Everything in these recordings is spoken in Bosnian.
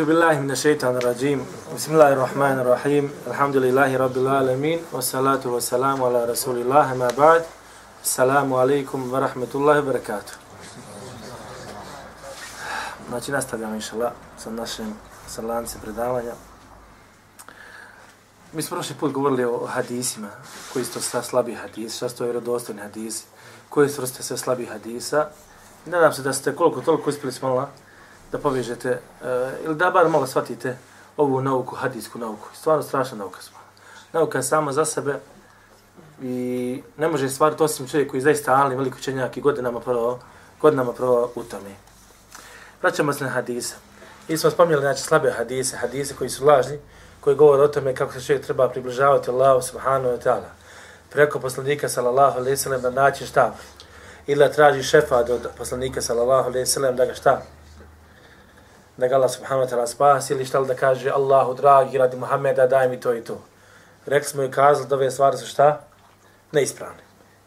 أعوذ بالله من الشيطان الرجيم بسم الله الرحمن الرحيم الحمد لله رب العالمين والصلاة والسلام على رسول الله ما بعد السلام عليكم ورحمة الله وبركاته Znači nastavljamo inša Allah sa našim sa lance predavanja. Mi smo prošli put govorili o hadisima, koji su to sve slabi hadisi, šta su to vjerodostojni hadisi, koji su vrste sve slabi hadisa. I nadam se da ste koliko toliko uspjeli smo Allah da povežete, uh, eh, ili da bar malo shvatite ovu nauku, hadijsku nauku. Stvarno strašna nauka smo. Nauka je sama za sebe i ne može stvariti osim čovjek koji je zaista alni, veliko čenjak i godinama prvo, godinama prvo u tome. Vraćamo se na hadise. I smo spomnjali znači, slabe hadise, hadise koji su lažni, koji govore o tome kako se čovjek treba približavati Allahu subhanahu wa ta'ala. Preko poslanika sallallahu alaihi sallam da naći šta? Ili da traži šefa od poslanika sallallahu alaihi sallam da ga šta? Da ga Allah subhanahu wa ta'ala spasi ili šta li da kaže Allahu dragi radi Muhammeda daj mi to i to. Rekli smo i kazali da ove stvari su šta? Neispravne.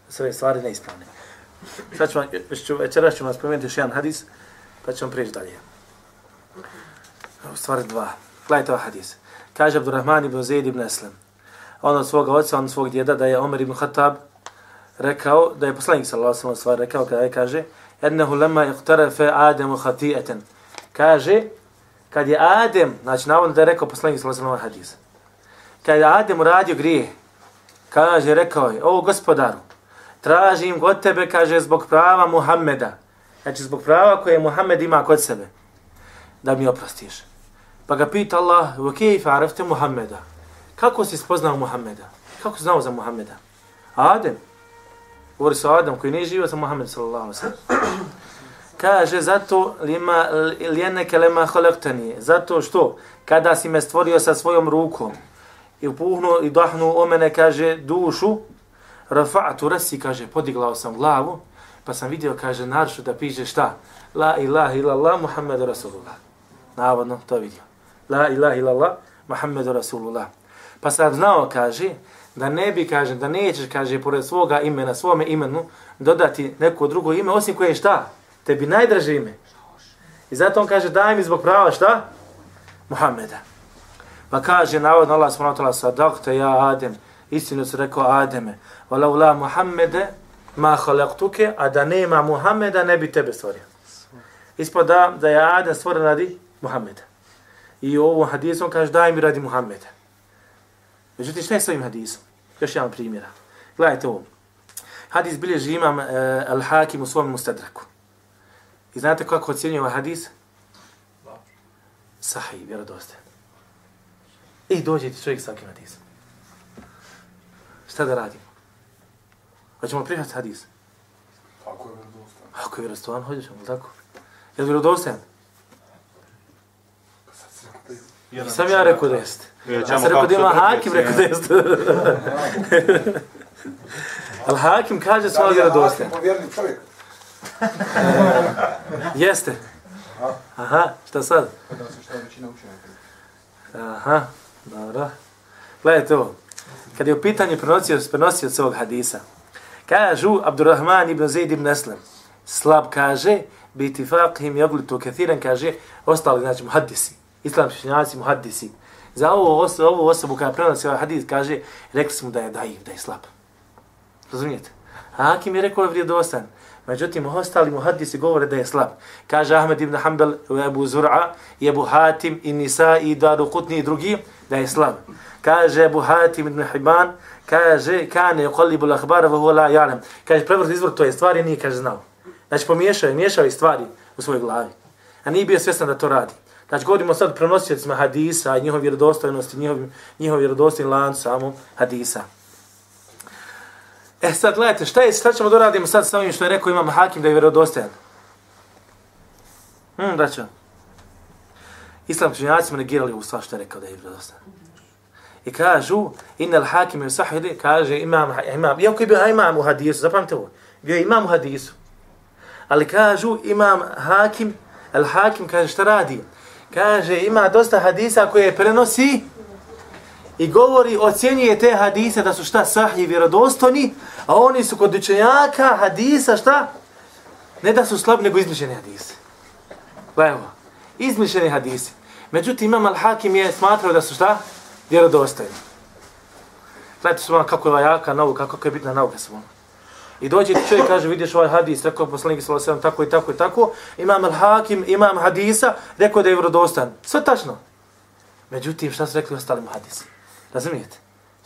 Da su ove stvari neispravne. Sad ću vam, večeras ću vam spomenuti još jedan hadis, pa ćemo prijeći dalje. U stvari dva. Gledajte ovaj hadis. Kaže Abdurrahman ibn Zaid ibn Eslem. On od svoga oca, on od svog djeda, da je Omer ibn Khattab rekao, da je poslanik sallallahu alaihi wa rekao, kada je kaže, ennehu lemma iqtarefe Ademu hati'eten kaže, kad je Adem, znači navodno da je rekao poslanik sallallahu alejhi hadis. Kad je Adem uradio grije, kaže, rekao je, o gospodaru, tražim god tebe, kaže, zbog prava Muhammeda, znači zbog prava koje Muhammed ima kod sebe, da mi oprostiš. Pa ga pita Allah, u kejfa arafte Muhammeda? Kako si spoznao Muhammeda? Kako si znao za Muhammeda? Adem. Govori se Adem koji nije živio sa Muhammed sallallahu alaihi kaže zato lima lijene kelema holektanije. zato što kada si me stvorio sa svojom rukom i upuhnu i dahnu o mene kaže dušu rafa'atu rasi kaže podiglao sam glavu pa sam vidio kaže naršu da piše šta? La ilaha illallah muhammed rasulullah. Navodno to vidio. La ilaha illallah muhammed rasulullah. Pa sam znao kaže da ne bi kaže da nećeš kaže pored svoga imena svome imenu dodati neko drugo ime osim koje je šta? Tebi najdraže ime. I zato on kaže, daj mi zbog prava šta? Muhammeda. Pa kaže, navodno Allah s.w.t. sadakte ja Adem, istinu se rekao Ademe, vala la Muhammede, ma halaktuke, a da nema Muhammeda, ne bi tebe stvorio. Ispod da je Adem stvoren radi Muhammeda. I u ovom hadisom kaže, daj mi radi Muhammeda. Međutim, šta je s ovim hadisom? Još jedan primjera. Gledajte ovo. Hadis bilježi imam e, Al-Hakim u svom mustadraku. I znate kako ocjenjuje ovaj hadis? Sahih, vjerodostajan. I dođe ti čovjek s takvim hadisom. Šta da radimo? Hoćemo prihvatiti hadis? Ako je vjerodostajan. Ako je vjerodostajan, hoćemo, tako? Je li vjerodostajan? I sam ja rekao da jeste. Ja sam rekao da ima hakim, rekao da jeste. Ali hakim kaže svoj vjerodostajan. Da li je hakim povjerni čovjek? Jeste. Aha, šta sad? Aha, dobro. Gledajte ovo. Kad je u pitanju prenosio, prenosio se ovog hadisa, kažu Abdurrahman ibn Zaid ibn Eslem, slab kaže, biti faqhim jaglitu kathiran, kaže, ostali, znači, muhaddisi, islamski činjaci, muhaddisi. Za ovu, osobu, ovu osobu koja prenosi ovaj hadis, kaže, rekli smo da je daiv, da je slab. Razumijete? A Hakim je rekao je vrijedostan. Međutim, ostali muhadisi govore da je slab. Kaže Ahmed ibn Hanbal, Ebu Zur'a, i Ebu Hatim, i Nisa, i Daru Kutni, i drugi, da je slab. Kaže Ebu Hatim ibn Hiban, kaže, kane uqallibu l'ahbara, vahu la jalem. Kaže, prevrt izvor to je stvari, nije, kaže, znao. Znači, pomiješao je, miješao je stvari u svojoj glavi. A nije bio svjestan da to radi. Znači, govorimo sad prenosiocima hadisa, njihov vjerodostojnosti, njihov, njihov vjerodostojni lanc samo hadisa. E sad, gledajte, šta, je, šta ćemo da radimo sad sa ovim što je rekao imam hakim da je vjerodostojan? Hm, braćo. Islam činjaci smo negirali u sva što je rekao da je vjerodostojan. I kažu, innal hakim je sahili, kaže imam, imam, iako je bio imam u hadisu, zapamte ovo, bio je imam u hadisu. Ali kažu, imam hakim, al hakim kaže šta radi? Kaže, ima dosta hadisa koje prenosi, i govori, ocjenjuje te hadise da su šta sahih vjerodostojni, a oni su kod učenjaka hadisa šta? Ne da su slabi, nego izmišljeni hadise. Pa Gledajmo, izmišljeni hadise. Međutim, imam al-Hakim je smatrao da su šta? Vjerodostojni. Gledajte su vam kako je ova jaka nauka, kako je bitna nauka su vam. I dođe ti čovjek kaže, vidiš ovaj hadis, rekao poslanik sallallahu alejhi tako i tako i tako, imam al-Hakim, imam hadisa, rekao da je vjerodostan. Sve tačno. Međutim, šta su rekli ostalim hadisima? Razumijete?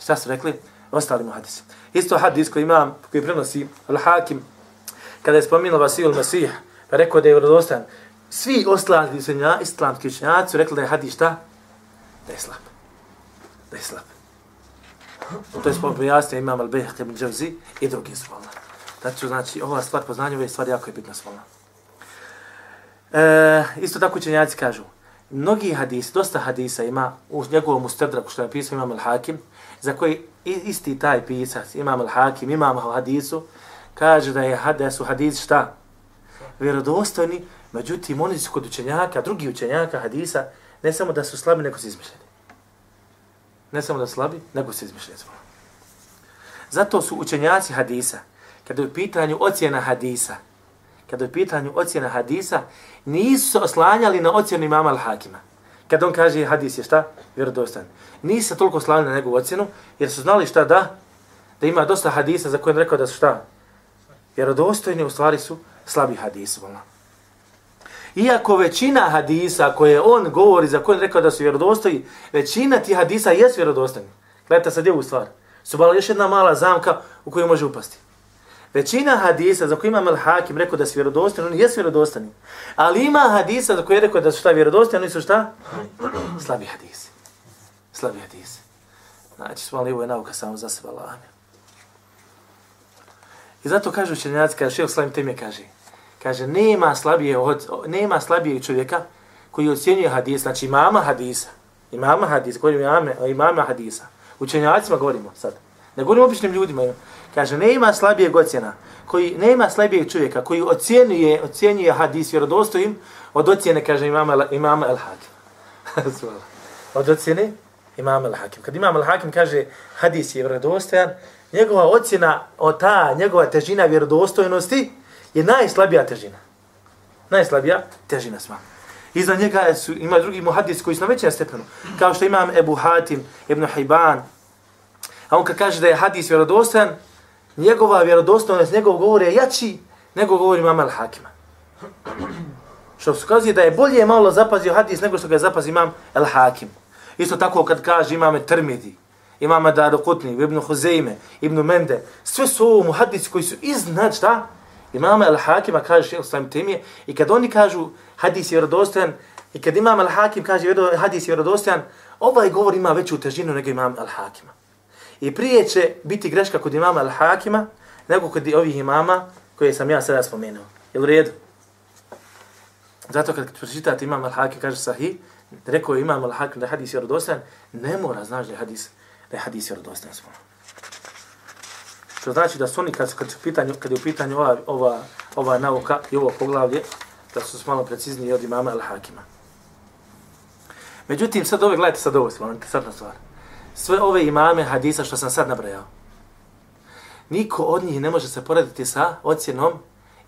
Šta su rekli? Ostali mu hadisi. Isto hadis koji imam, koji prenosi al-Hakim, kada je spomenuo Vasil Masih, pa rekao da je vjerodostan, svi ostali islamski učenjaci su rekli da je hadis šta? Da je slab. Da je slab. To je spomenuo jasnije imam al-Bihaq ibn Džavzi i drugi su volna. Znači, znači, ova stvar poznanja, ove stvari jako je bitna svolna. E, isto tako učenjaci kažu, mnogi hadis, dosta hadisa ima u njegovom ustedraku što je napisao Imam al-Hakim, za koji isti taj pisac, Imam al-Hakim, Imam al-Hadisu, kaže da je da su hadis šta? Vjerodostojni, međutim, oni su kod učenjaka, drugi učenjaka hadisa, ne samo da su slabi, nego su izmišljeni. Ne samo da su slabi, nego su izmišljeni. Zato su učenjaci hadisa, kada je u pitanju ocjena hadisa, kada je pitanju ocjena hadisa, nisu se oslanjali na ocjenu imama al-Hakima. Kada on kaže hadis je šta? Vjerodostan. Nisu se toliko oslanjali na njegovu ocjenu, jer su znali šta da? Da ima dosta hadisa za koje on rekao da su šta? Vjerodostojni u stvari su slabi hadisi. Vola. Iako većina hadisa koje on govori, za koje on rekao da su vjerodostoji, većina ti hadisa je vjerodostojni. Gledajte sad je u stvar. Su bala još jedna mala zamka u koju može upasti. Većina hadisa za koje imam al-Hakim rekao da su vjerodostani, oni jesu vjerodostani. Ali ima hadisa za koje je rekao da su šta vjerodostani, oni su šta? Slabi hadisi. Slabi hadisi. Znači, smo ali ovo je nauka samo za sebe Allah. I zato kažu učenjaci, kaže, šeo slavim teme kaže, kaže, nema slabije, od, nema slabije čovjeka koji ocjenjuje hadis, znači imama hadisa, imama hadisa, govorimo imame, imama hadisa, učenjacima govorimo sad, ne govorim običnim ljudima, Kaže, nema slabijeg ocjena, koji nema slabijeg čovjeka koji ocjenjuje, ocjenjuje hadis vjerodostojim od ocjene, kaže imam, imam El Hakim. od ocjene imam El Hakim. Kad imam El Hakim kaže hadis je vjerodostojan, njegova ocjena o ta, njegova težina vjerodostojnosti je najslabija težina. Najslabija težina sva. Iza njega su, ima drugi muhadis koji su na većem stepenu. Kao što imam Ebu Hatim, Ibn Hajban. A on kad kaže da je hadis vjerodostojan, njegova vjerodostojnost, njegov govor je jači nego govori mama al-Hakima. Što se kaže da je bolje malo zapazio hadis nego što ga zapazi imam al-Hakim. Isto tako kad kaže imame Trmidi, imame Darukutni, Ibn Huzeime, Ibn Mende, sve su ovo muhadisi koji su iznad šta? Imame al-Hakima kaže šeho svojim temije i kad oni kažu hadis je vjerodostojan i kad imam al-Hakim kaže hadis je vjerodostojan, ovaj govor ima veću težinu nego imam al-Hakima. I prije će biti greška kod imama Al-Hakima nego kod ovih imama koje sam ja sada spomenuo. Je u redu? Zato kad pročitate imam Al-Hakim kaže sahih, rekao je imam Al-Hakim da je hadis vjerodostan, ne mora znaš da je hadis, da je hadis vjerodostan. Što znači da su oni kad, kad, pitanju, kad je u pitanju ova, ova, ova nauka i ovo poglavlje, da su malo precizniji od imama Al-Hakima. Međutim, sad ove, gledajte sad ovo, sad na stvar sve ove imame hadisa što sam sad nabrajao. Niko od njih ne može se porediti sa ocjenom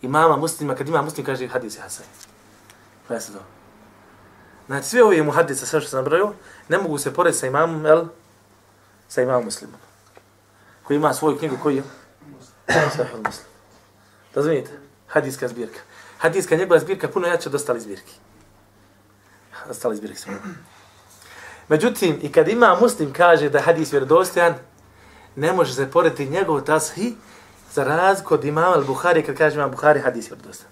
imama muslima, kad ima muslim kaže hadis je hasan. Pa se to. Znači, sve ove mu hadisa, sve što sam nabrajao, ne mogu se porediti sa imamom, el, sa imamom muslimom. Koji ima svoju knjigu, koji je? Sahih muslim. Razumijete? Hadiska zbirka. Hadiska njegova zbirka puno jače od ostali zbirki. Ostali zbirki smo. Međutim, i kad ima muslim kaže da hadis vjerodostojan, ne može se porediti njegov tashi za razliku od imama al-Buhari kad kaže imam Buhari hadis vjerodostojan.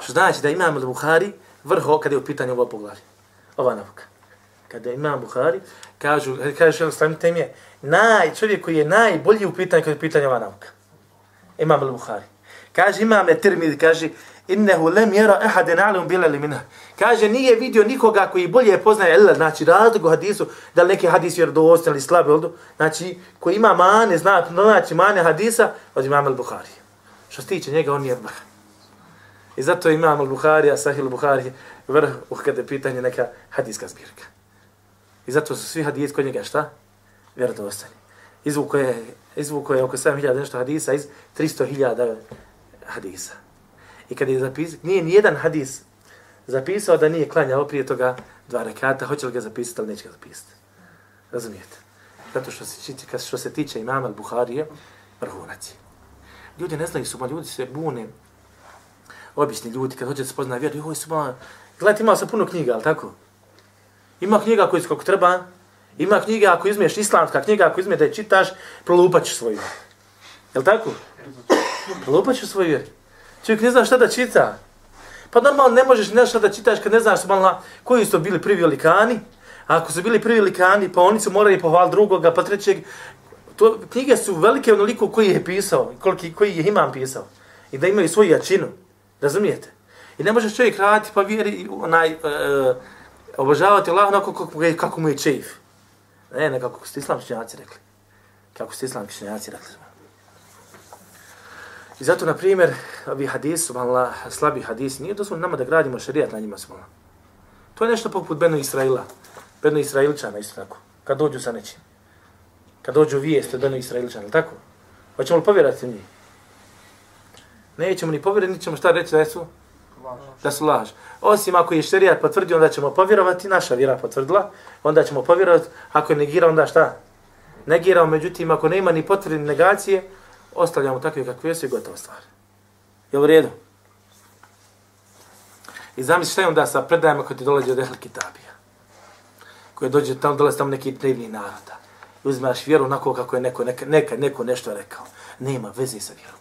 Što znači da imam al-Buhari vrho kada je u pitanju ovo poglavlje. Ova nauka. Kada imam Buhari, kažu, kaže što Slavim tem je, naj, čovjek koji je najbolji u pitanju kada je u pitanju ova nauka. Imam al-Buhari. Kaže imam Etirmid, kaže, innehu lem jera ehaden alum bila li minah. Kaže, nije vidio nikoga koji bolje poznaje Allah, znači razliku hadisu, da li neki hadis je dostan ili slab, znači koji ima mane, zna, znači mane hadisa, od imam al-Bukhari. Što se tiče njega, on je vrh. I zato imam al-Bukhari, a sahil al-Bukhari, vrh, uh, kada je pitanje neka hadiska zbirka. I zato su svi hadis kod njega šta? Vjerodostani. Izvuko je, izvuko je oko 7000 nešto hadisa iz 300.000 hadisa. I kad je zapis, nije ni jedan hadis zapisao da nije klanjao prije toga dva rekata, hoće li ga zapisati ili neće ga zapisati. Razumijete? Zato što se, što se tiče imama Buharije, vrhunac je. Ljudi ne znaju su, ljudi se bune, obični ljudi, kad hoće se spoznati vjeru, joj su gledajte, imao sam puno knjiga, ali tako? Ima knjiga koji su kako treba, ima knjiga ako izmiješ, islamska knjiga ako izmiješ da je čitaš, prolupat ćeš svoju. Je li tako? Prolupat ćeš svoju vjeru. Čovjek ne zna šta da čita. Pa normalno ne možeš nešto da čitaš kad ne znaš malo koji su bili prvi velikani. A ako su bili prvi velikani, pa oni su morali pohval drugoga, pa trećeg. To, knjige su velike onoliko koji je pisao, koliki, koji je imam pisao. I da imaju svoju jačinu. Razumijete? I ne možeš čovjek raditi pa vjeri, onaj, uh, obožavati Allah onako kako, kako mu je čeif. Ne, ne kako ste islamski rekli. Kako ste islamski rekli. I zato, na primjer, ovi hadis, subhanallah, slabi hadis, nije dozvoljeno nama da gradimo šarijat na njima, subhanallah. To je nešto poput Beno Israila. Beno Israilčana, isto tako. Kad dođu sa nečim. Kad dođu vijest od Beno Israilčana, tako? Hoćemo li povjerati njih? Nećemo ni povjerati, nićemo šta reći da su? Da su laž. Osim ako je šarijat potvrdio, onda ćemo povjerovati, naša vjera potvrdila, onda ćemo povjerovati, ako je negira, onda šta? Negirao, međutim, ako nema ni potvrdne negacije, ostavljamo takve kakve su i gotova stvar. Je u redu? I zamisli šta je onda sa predajama koji ti dolazi od Ehl Kitabija. Koje dođe tamo, dolazi tamo neki drevni naroda. I uzmeš vjeru onako kako je neko, neka, neka, neko nešto rekao. Nema veze sa vjerom.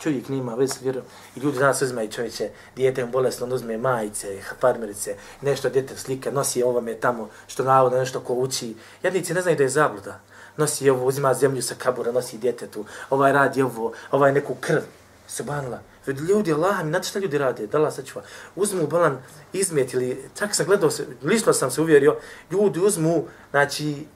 Čovjek nema veze sa vjerom. I ljudi danas uzmeju čovječe, dijete je bolesno, on uzme majice, farmerice, nešto djete slika, nosi ovome tamo, što navodno nešto ko uči. Jednici ne znaju da je zabluda nosi ovo, uzima zemlju sa kabura, nosi djetetu, ovaj radi ovo, ovaj neku krv. Subhanallah. Vidi ljudi, Allah mi, znate šta ljudi rade? Dala sačuva. Uzmu balan izmet ili, čak sam gledao se, lično sam se uvjerio, ljudi uzmu, znači,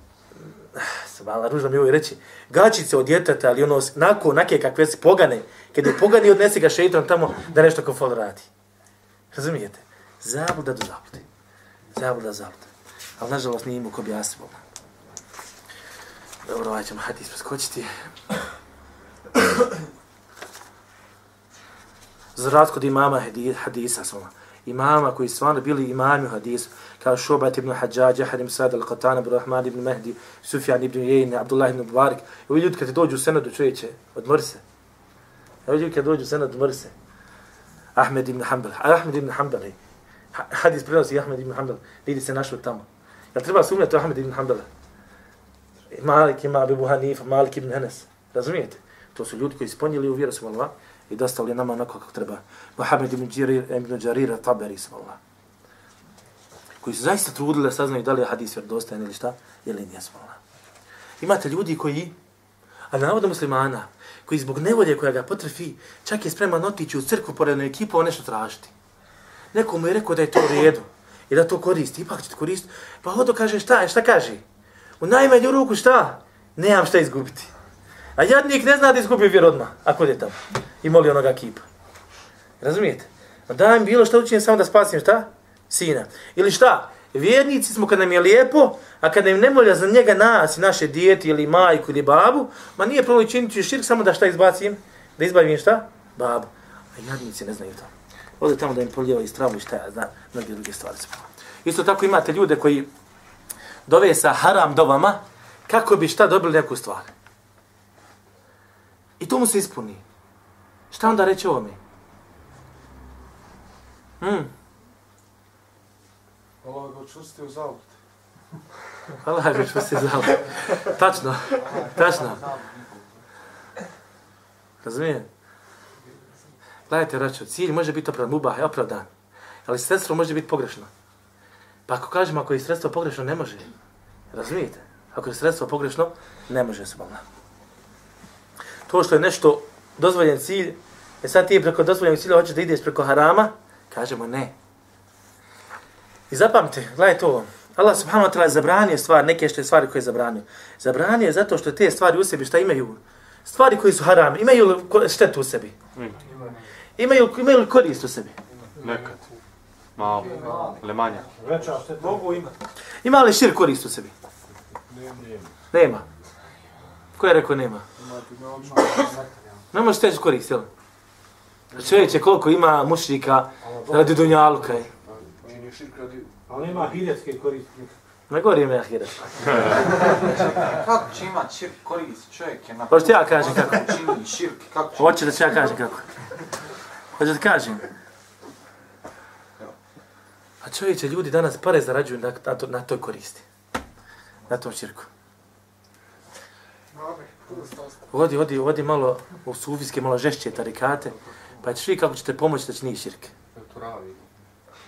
subhanallah, ružno mi ovo reći, gačice od djeteta, ali ono, nako, nake kakve se pogane, kad je pogani, odnese ga šeitan tamo da nešto kao fol radi. Razumijete? Zabluda do zablude. Zabluda, zabluda. Ali nažalost nije imao ko bi jasno. Dobro, ovaj ćemo hadis preskočiti. Za razkod imama hadisa smo. Imama koji stvarno bili imami u hadisu, kao Šobat ibn Hadžađ, Jahar ibn Sad al-Qatan, Abu Rahman ibn Mehdi, Sufjan ibn Jejne, Abdullah ibn Mubarak. Ovi ljudi kad dođu u senadu čovječe, odmori se. Ovi ljudi kad dođu u senadu, odmori se. Ahmed ibn Hanbal. Ahmed ibn Hanbal. Hadis prenosi Ahmed ibn Hanbal. Vidi se našli tamo. Jel treba sumnjati Ahmed ibn Hanbala? Malik ima Abu Hanif, Malik ibn Enes. Razumijete? To su ljudi koji ispunili u vjeru Allah i dostali nama onako kako treba. Muhammed ibn Jarir, ibn Jarir, Taberi Allah. Koji su zaista trudili da saznaju da li je hadis vjerodostajan ili šta, ili nije Allah. Imate ljudi koji, a navoda muslimana, koji zbog nevolje koja ga potrefi, čak je spreman otići u crkvu porednu ekipu, on nešto tražiti. Neko mu je rekao da je to u redu i da to koristi, ipak će to koristiti. Pa hodo kaže šta, šta kaže? U najmanju ruku šta? Nemam šta izgubiti. A jadnik ne zna da izgubi vjer odmah, ako je tamo. I moli onoga kipa. Razumijete? A da bilo šta učinim samo da spasim šta? Sina. Ili šta? Vjernici smo kad nam je lijepo, a kad im ne molja za njega nas i naše dijete ili majku ili babu, ma nije problem činiti širk samo da šta izbacim? Da izbavim šta? Babu. A jadnici ne znaju to. Ode tamo da im polijeva i stravu i šta ja znam, mnogi druge stvari. Isto tako imate ljude koji dove sa haram dovama, kako bi šta dobili neku stvar. I to mu se ispuni. Šta onda reći ovo mi? Hmm. Allah ga učusti u zavut. Allah ga učusti u zavut. Tačno, tačno. Razumijem? Gledajte, raču, cilj može biti opravdan, mubah je opravdan. Ali sredstvo može biti pogrešno. Pa ako kažemo ako je sredstvo pogrešno, ne može. Razumijete? Ako je sredstvo pogrešno, ne može se bolna. To što je nešto dozvoljen cilj, je sad ti preko dozvoljenog cilja hoćeš da ideš preko harama, kažemo ne. I zapamte, gledaj to, Allah subhanahu wa ta'ala zabranio stvar, neke što je stvari koje je zabranio. Zabranio je zato što te stvari u sebi šta imaju? Stvari koji su haram, imaju li štetu u sebi? Imaju, imaju li korist u sebi? Nekad. Malo. Ili manja. Veća se mogu imati. Ima li šir korist u sebi? Nema. Ko je rekao nema? Ne može steći korist, jel? Čovječe, koliko ima mušnika radi dunjaluka je. Ali nema hiljadske koristi. Ne govorim ja hirat. Kako će imat širk korist? Čovjek je na... Hoćete ja kažem kako? Čini širk, kako će... Hoće da ću ja kažem kako. Hoće da kažem. A čovječe, ljudi danas pare zarađuju na, na, to, na toj koristi. Na tom čirku. Odi, odi, odi malo u sufijske, malo žešće tarikate, pa ćeš vidjeti kako ćete pomoći da će nije širke. Turabi.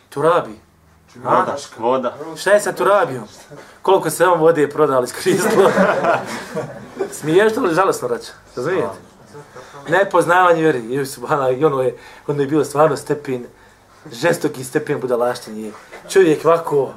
Turabi. Voda. Voda. Šta je sa Turabijom? Koliko se on vode je prodali iz Kristla? Smiješ to li žalostno rača? Razumijete? Nepoznavanje vjeri. I, ono je, ono je bilo stvarno stepen, žestoki stepen budalaštenje. Čovjek vako,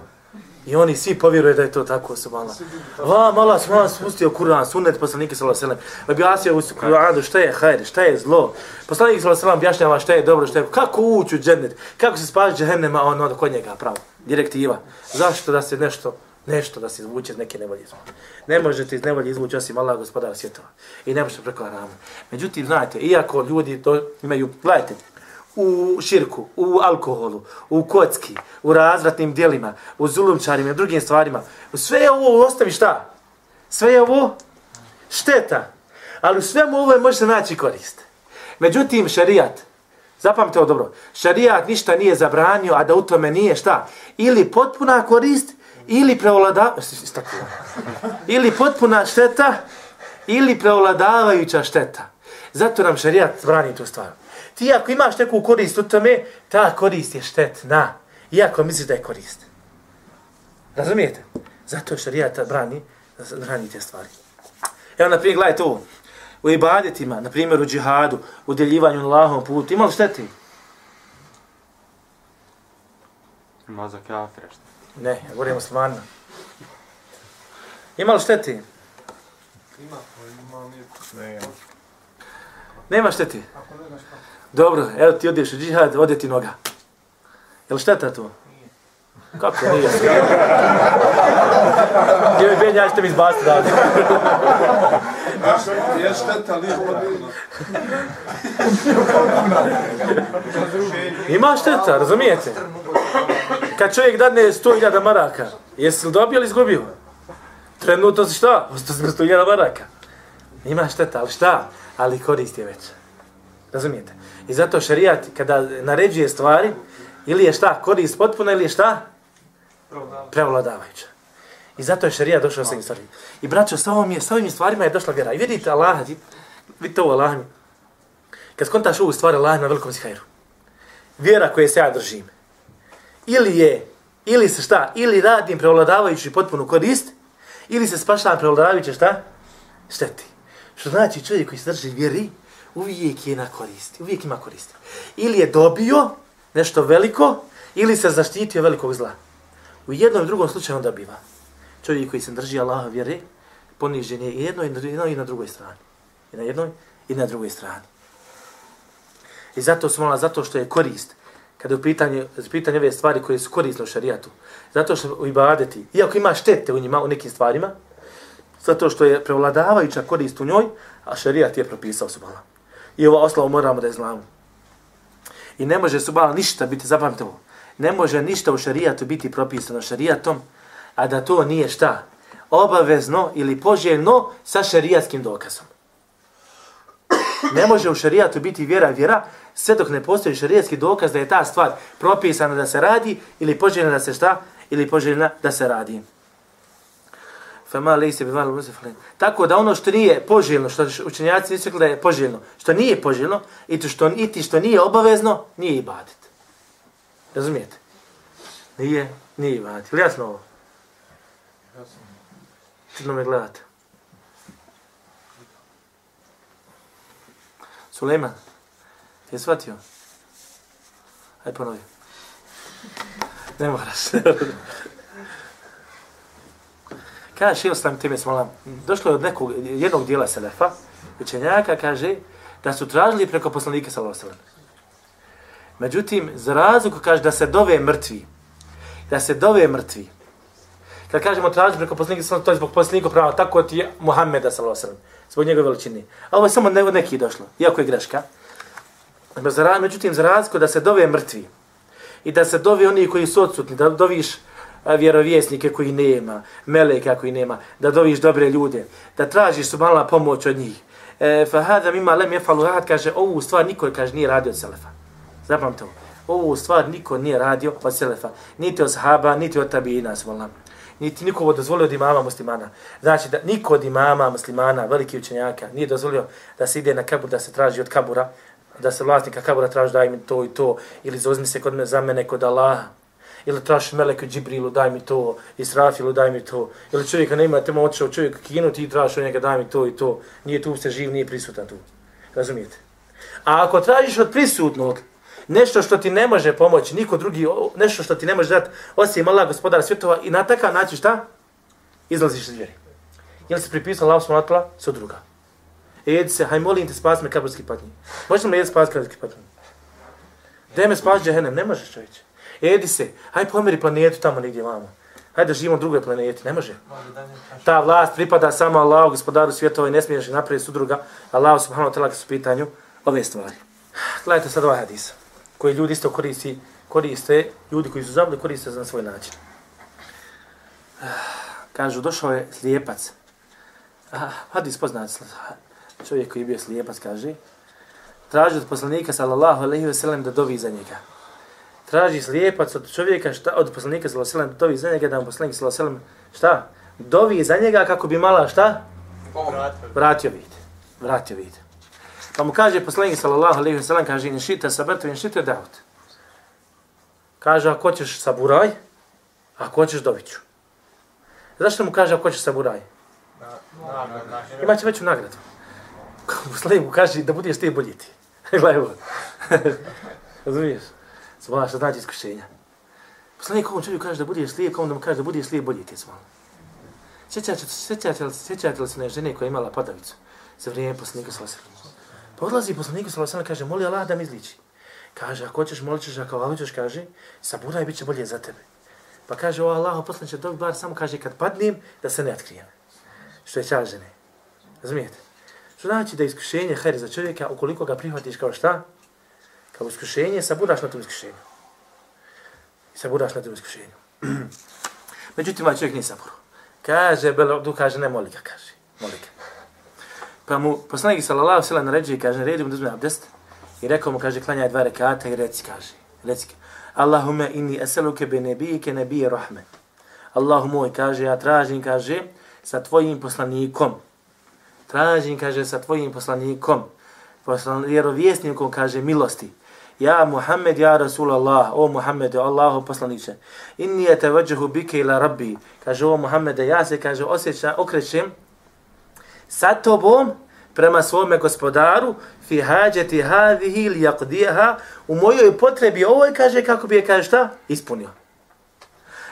I oni svi povjeruje da je to tako subhana. Va, mala smo spustio Kur'an, sunnet poslanike sallallahu alejhi ve sellem. Objasnio u Kur'anu šta je hajr, šta je zlo. Poslanik sallallahu alejhi ve sellem objašnjava šta je dobro, šta je kako ući u džennet, kako se spasiti džehennema, on od kod njega pravo. Direktiva. Zašto da se nešto nešto da se izvuče iz neke nevolje izvuče. Ne možete iz nevolje izvući osim Allah gospodara svjetova. I ne možete preko Arama. Međutim, znate, iako ljudi to imaju, gledajte, u širku, u alkoholu, u kocki, u razvratnim dijelima, u zulumčarima i drugim stvarima. Sve je ovo ostavi šta? Sve je ovo šteta. Ali u svemu ovo je može se naći korist. Međutim, šarijat, zapamte ovo dobro, šarijat ništa nije zabranio, a da u tome nije šta? Ili potpuna korist, ili preolada... ili potpuna šteta, ili preoladavajuća šteta. Zato nam šarijat brani tu stvar ti ako imaš neku korist u tome, ta korist je štetna. Iako misliš da je korist. Razumijete? Zato šarijata brani, brani te stvari. Evo, na primjer, gledajte ovo. U ibadetima, na primjer u džihadu, u deljivanju na lahom putu, ima li šteti? Ima za kafire što. Ne, ja govorim muslimanima. Ima li šteti? Ima, ima, nije. Nema šteti. Ako ne znaš kako. Dobro, evo ti odeš u džihad, ode ti noga. Je li šteta to? Kako nije? Gdje mi benja, ćete mi izbaciti da Je šteta, nije potpuno. Ima šteta, razumijete? Kad čovjek dadne 100.000 maraka, jesi li dobio ili izgubio? Trenutno si šta? Ostao si 100.000 maraka. Ima šteta, ali šta? Ali korist je veća. Razumijete? I zato šarijat kada naređuje stvari, ili je šta korist potpuno ili je šta? Prevladavajuća. I zato je šarijat došao sa stvari. I braćo, sa ovim, je, sa ovim stvarima je došla vjera. I vidite Allah, vidite ovo Allah mi. Kad skontaš ovu stvar, Allah na velikom zihajru. Vjera koje se ja držim. Ili je, ili se šta, ili radim prevladavajući potpunu korist, ili se spašavam prevladavajući šta? Šteti. Što znači čovjek koji se drži vjeri, uvijek je na koristi, uvijek ima koristi. Ili je dobio nešto veliko, ili se zaštitio velikog zla. U jednom i drugom slučaju on dobiva. Čovjek koji se drži Allaha vjere, ponižen je i jedno i na, i na drugoj strani. I na jednoj i na drugoj strani. I zato smo ona, zato što je korist, kada je u pitanju, pitanje ove stvari koje su korisne u šarijatu, zato što u ibadeti, iako ima štete u njima, u nekim stvarima, zato što je prevladavajuća korist u njoj, a šarijat je propisao subhanahu I ova oslava moramo da je znamo. I ne može subala ništa biti, zapamte ovo, ne može ništa u šarijatu biti propisano šarijatom, a da to nije šta? Obavezno ili poželjno sa šarijatskim dokazom. Ne može u šarijatu biti vjera vjera, sve dok ne postoji šarijatski dokaz da je ta stvar propisana da se radi ili poželjna da se šta? Ili poželjna da se radi. Fema lejse bival musiflin. Tako da ono što nije poželjno, što učenjaci nisu rekli da je poželjno, što nije poželjno, i to što, i što nije obavezno, nije ibadet. Razumijete? Nije, nije ibadet. Ili jasno ovo? Jasno. Čudno me gledate. Sulejman, ti je shvatio? Hajde ponovi. Ne moraš. Kaže Šeho sam tebe Smolam, došlo je od nekog, jednog dijela Selefa, učenjaka kaže da su tražili preko poslanika Salosalem. Međutim, za razliku kaže da se dove mrtvi, da se dove mrtvi, kad kažemo tražili preko poslanika to je zbog poslanika prava, tako ti je Muhammeda Salosalem, zbog njegove veličine. A ovo je samo od neki došlo, iako je greška. Međutim, za razliku da se dove mrtvi, I da se dove oni koji su odsutni, da doviš vjerovjesnike koji nema, meleka koji nema, da doviš dobre ljude, da tražiš su mala pomoć od njih. E, fa hada mima lem je had, kaže, ovu stvar niko kaže, nije radio od Selefa. Zapamte ovo. Ovu stvar niko nije radio od Selefa. Niti od sahaba, niti od tabina, svolna. Niti niko dozvolio od imama muslimana. Znači da niko od imama muslimana, veliki učenjaka, nije dozvolio da se ide na kabur, da se traži od kabura, da se vlasnika kabura traži daj mi to i to, ili zauzmi se kod me, za mene kod Allaha, ili traži meleku Džibrilu, daj mi to, Israfilu, daj mi to, ili čovjeka nema, tema otišao čovjek kinu, ti tražiš od njega, daj mi to i to, nije tu se živ, nije prisutan tu. Razumijete? A ako tražiš od prisutnog, nešto što ti ne može pomoći, niko drugi, nešto što ti ne može dati, osim Allah, gospodara svjetova, i na takav način šta? Izlaziš iz vjeri. Jel se pripisao Allah smatla, su druga. Edi se, haj molim te, spas me kaburski patnji. Možeš li me jedi spas kaburski patnji? Gde me spas džehennem, ne možeš čovječe. Edi se, aj pomeri planetu tamo negdje vama. Hajde da živimo u drugoj planeti, ne može. Ta vlast pripada samo Allahu, gospodaru svjetova i ne smiješ napraviti sudruga. Allahu subhanahu wa ta'ala su pitanju ove stvari. Gledajte sad ovaj hadis, koji ljudi isto koristi, koriste, ljudi koji su zabili koriste za svoj način. Kažu, došao je slijepac. Ah, hadis poznat čovjek koji je bio slijepac, kaže, traži od poslanika sallallahu alaihi ve sellem da dovi za njega. Traži slijepac od čovjeka, šta, od poslanika sallallahu alaihi ve sellem da dovi za njega, da mu poslanik sallallahu sellem, šta? Dovi za njega kako bi mala, šta? Vratio vid. Vratio vid. Pa mu kaže poslanik sallallahu alaihi ve sellem, kaže, in šita sabrtu, in šita daut. Kaže, ako ćeš saburaj, ako hoćeš doviću. Zašto mu kaže ako hoćeš saburaj? Imaće veću nagradu. Poslanik mu kaže da budeš ti bolji ti. Gledaj ovo. Razumiješ? Zvala što znači iskušenja. Poslanik ovom čovjeku kaže da budeš slijep, onda mu kaže da budeš slijep bolje ti. Zvala. Sjećate, sjećate, sjećate li se na žene koja je imala padavicu za vrijeme poslanika Salasana? Pa odlazi poslaniku Salasana kaže, moli Allah da mi izliči. Kaže, ako hoćeš, molit ćeš, ako Allah kaže, saburaj, bit će bolje za tebe. Pa kaže, o Allah, poslaniče, dok bar samo kaže, kad padnem, da se ne otkrijem. Što je čar žene. Razumijete? Što znači da je iskušenje hajde za čovjeka, ukoliko ga prihvatiš kao šta? Kao iskušenje, saburaš na tom iskušenju. I saburaš na tom iskušenju. Međutim, ovaj čovjek nije saburo. Kaže, Belordu, kaže, ne, moli ga, kaže. Moli ga. Pa mu poslanik sallallahu sallam naređuje, kaže, naredi mu da uzme abdest. I rekao mu, kaže, klanjaj dva rekata i reci, kaže. Reci, Allahume inni eseluke bi nebijike nebije rahme. Allahu moj, kaže, ja tražim, kaže, sa tvojim poslanikom, tražim, kaže, sa tvojim poslanikom, poslan, vjerovjesnikom, kaže, milosti. Ja Muhammed, ja Rasulallah, o Muhammed, Allahu poslaniče, inni je tevađehu bike ila rabbi, kaže, o Muhammede, ja se, kaže, osjeća, okrećem sa tobom prema svome gospodaru, fi hađeti hadihi li jakdijeha, u mojoj potrebi ovoj, kaže, kako bi je, kaže, šta? Ispunio.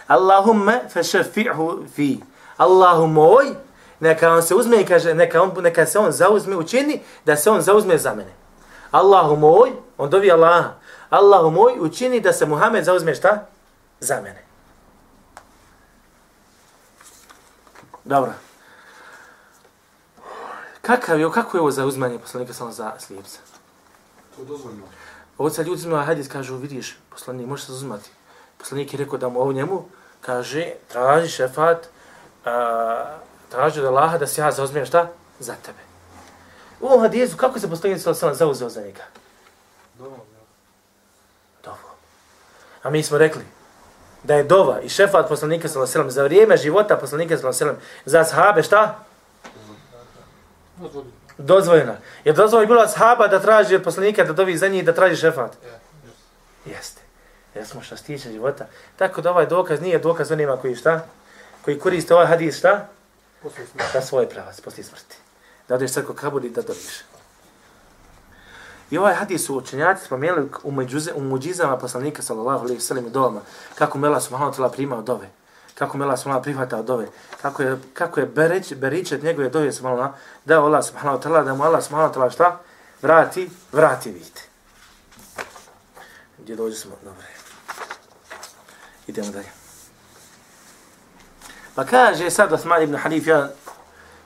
Allahumme fešefi'hu fi. Allahu moj, neka on se uzme i kaže, neka, on, neka se on zauzme, učini da se on zauzme za mene. Allahu moj, on dovi Allah, Allahu moj, učini da se Muhammed zauzme šta? Za mene. Dobro. Kakav je, kako je ovo zauzmanje poslanika samo za slijepca? To dozvoljno. Ovo sad ljudi znaju hadis, kažu, vidiš, poslanik, možeš se zauzmati. Poslanik je rekao da mu ovo njemu, kaže, traži šefat, a, traži od Allaha da se ja zauzmem šta? Za tebe. U ovom hadisu, kako se poslanik sallallahu alejhi zauzeo za njega? Dobro. A mi smo rekli da je dova i šefat poslanika sallallahu alejhi za vrijeme života poslanika sallallahu alejhi za sahabe šta? Dozvoljena. Je dozvoljeno bilo ashaba da traži od poslanika da dovi za njih da traži šefat? Jeste. Jer smo što stiče života. Tako da ovaj dokaz nije dokaz onima koji šta? Koji koriste ovaj hadis šta? Da svoj pravac, poslije smrti. Da odeš sad ko i da dobiš. I ovaj hadis su učenjaci spomenuli u, međuze, u muđizama poslanika sallallahu alaihi sallam i doma. Kako Mela subhanahu ta'la primao dove. Kako Mela subhanahu prihvatao dove. Kako je, kako je bereć, beričet njegove dove subhanahu da Allah subhanahu ta'ala, da mu Allah subhanahu ta'ala šta? Vrati, vrati vidite. Gdje dođe smo? Dobre. Idemo dalje. Pa kaže sad Osman ibn Halif, ja,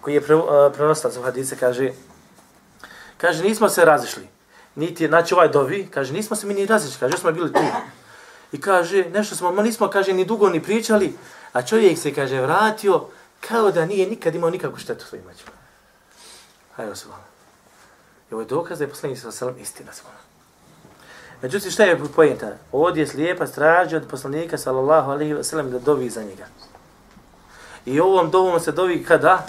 koji je pre, e, uh, prenosila hadise, kaže, kaže, nismo se razišli. Niti, znači ovaj dovi, kaže, nismo se mi ni razišli, kaže, smo bili tu. I kaže, nešto smo, nismo, kaže, ni dugo ni pričali, a čovjek se, kaže, vratio kao da nije nikad imao nikakvu štetu svojim mačima. Hajde, se I ovo je dokaz da je poslanik sa selam istina sva. Međutim, šta je pojenta? Ovdje je slijepa strađa od poslanika sallallahu alaihi wa sallam da dovi za njega. I ovom dovom se dovi kada?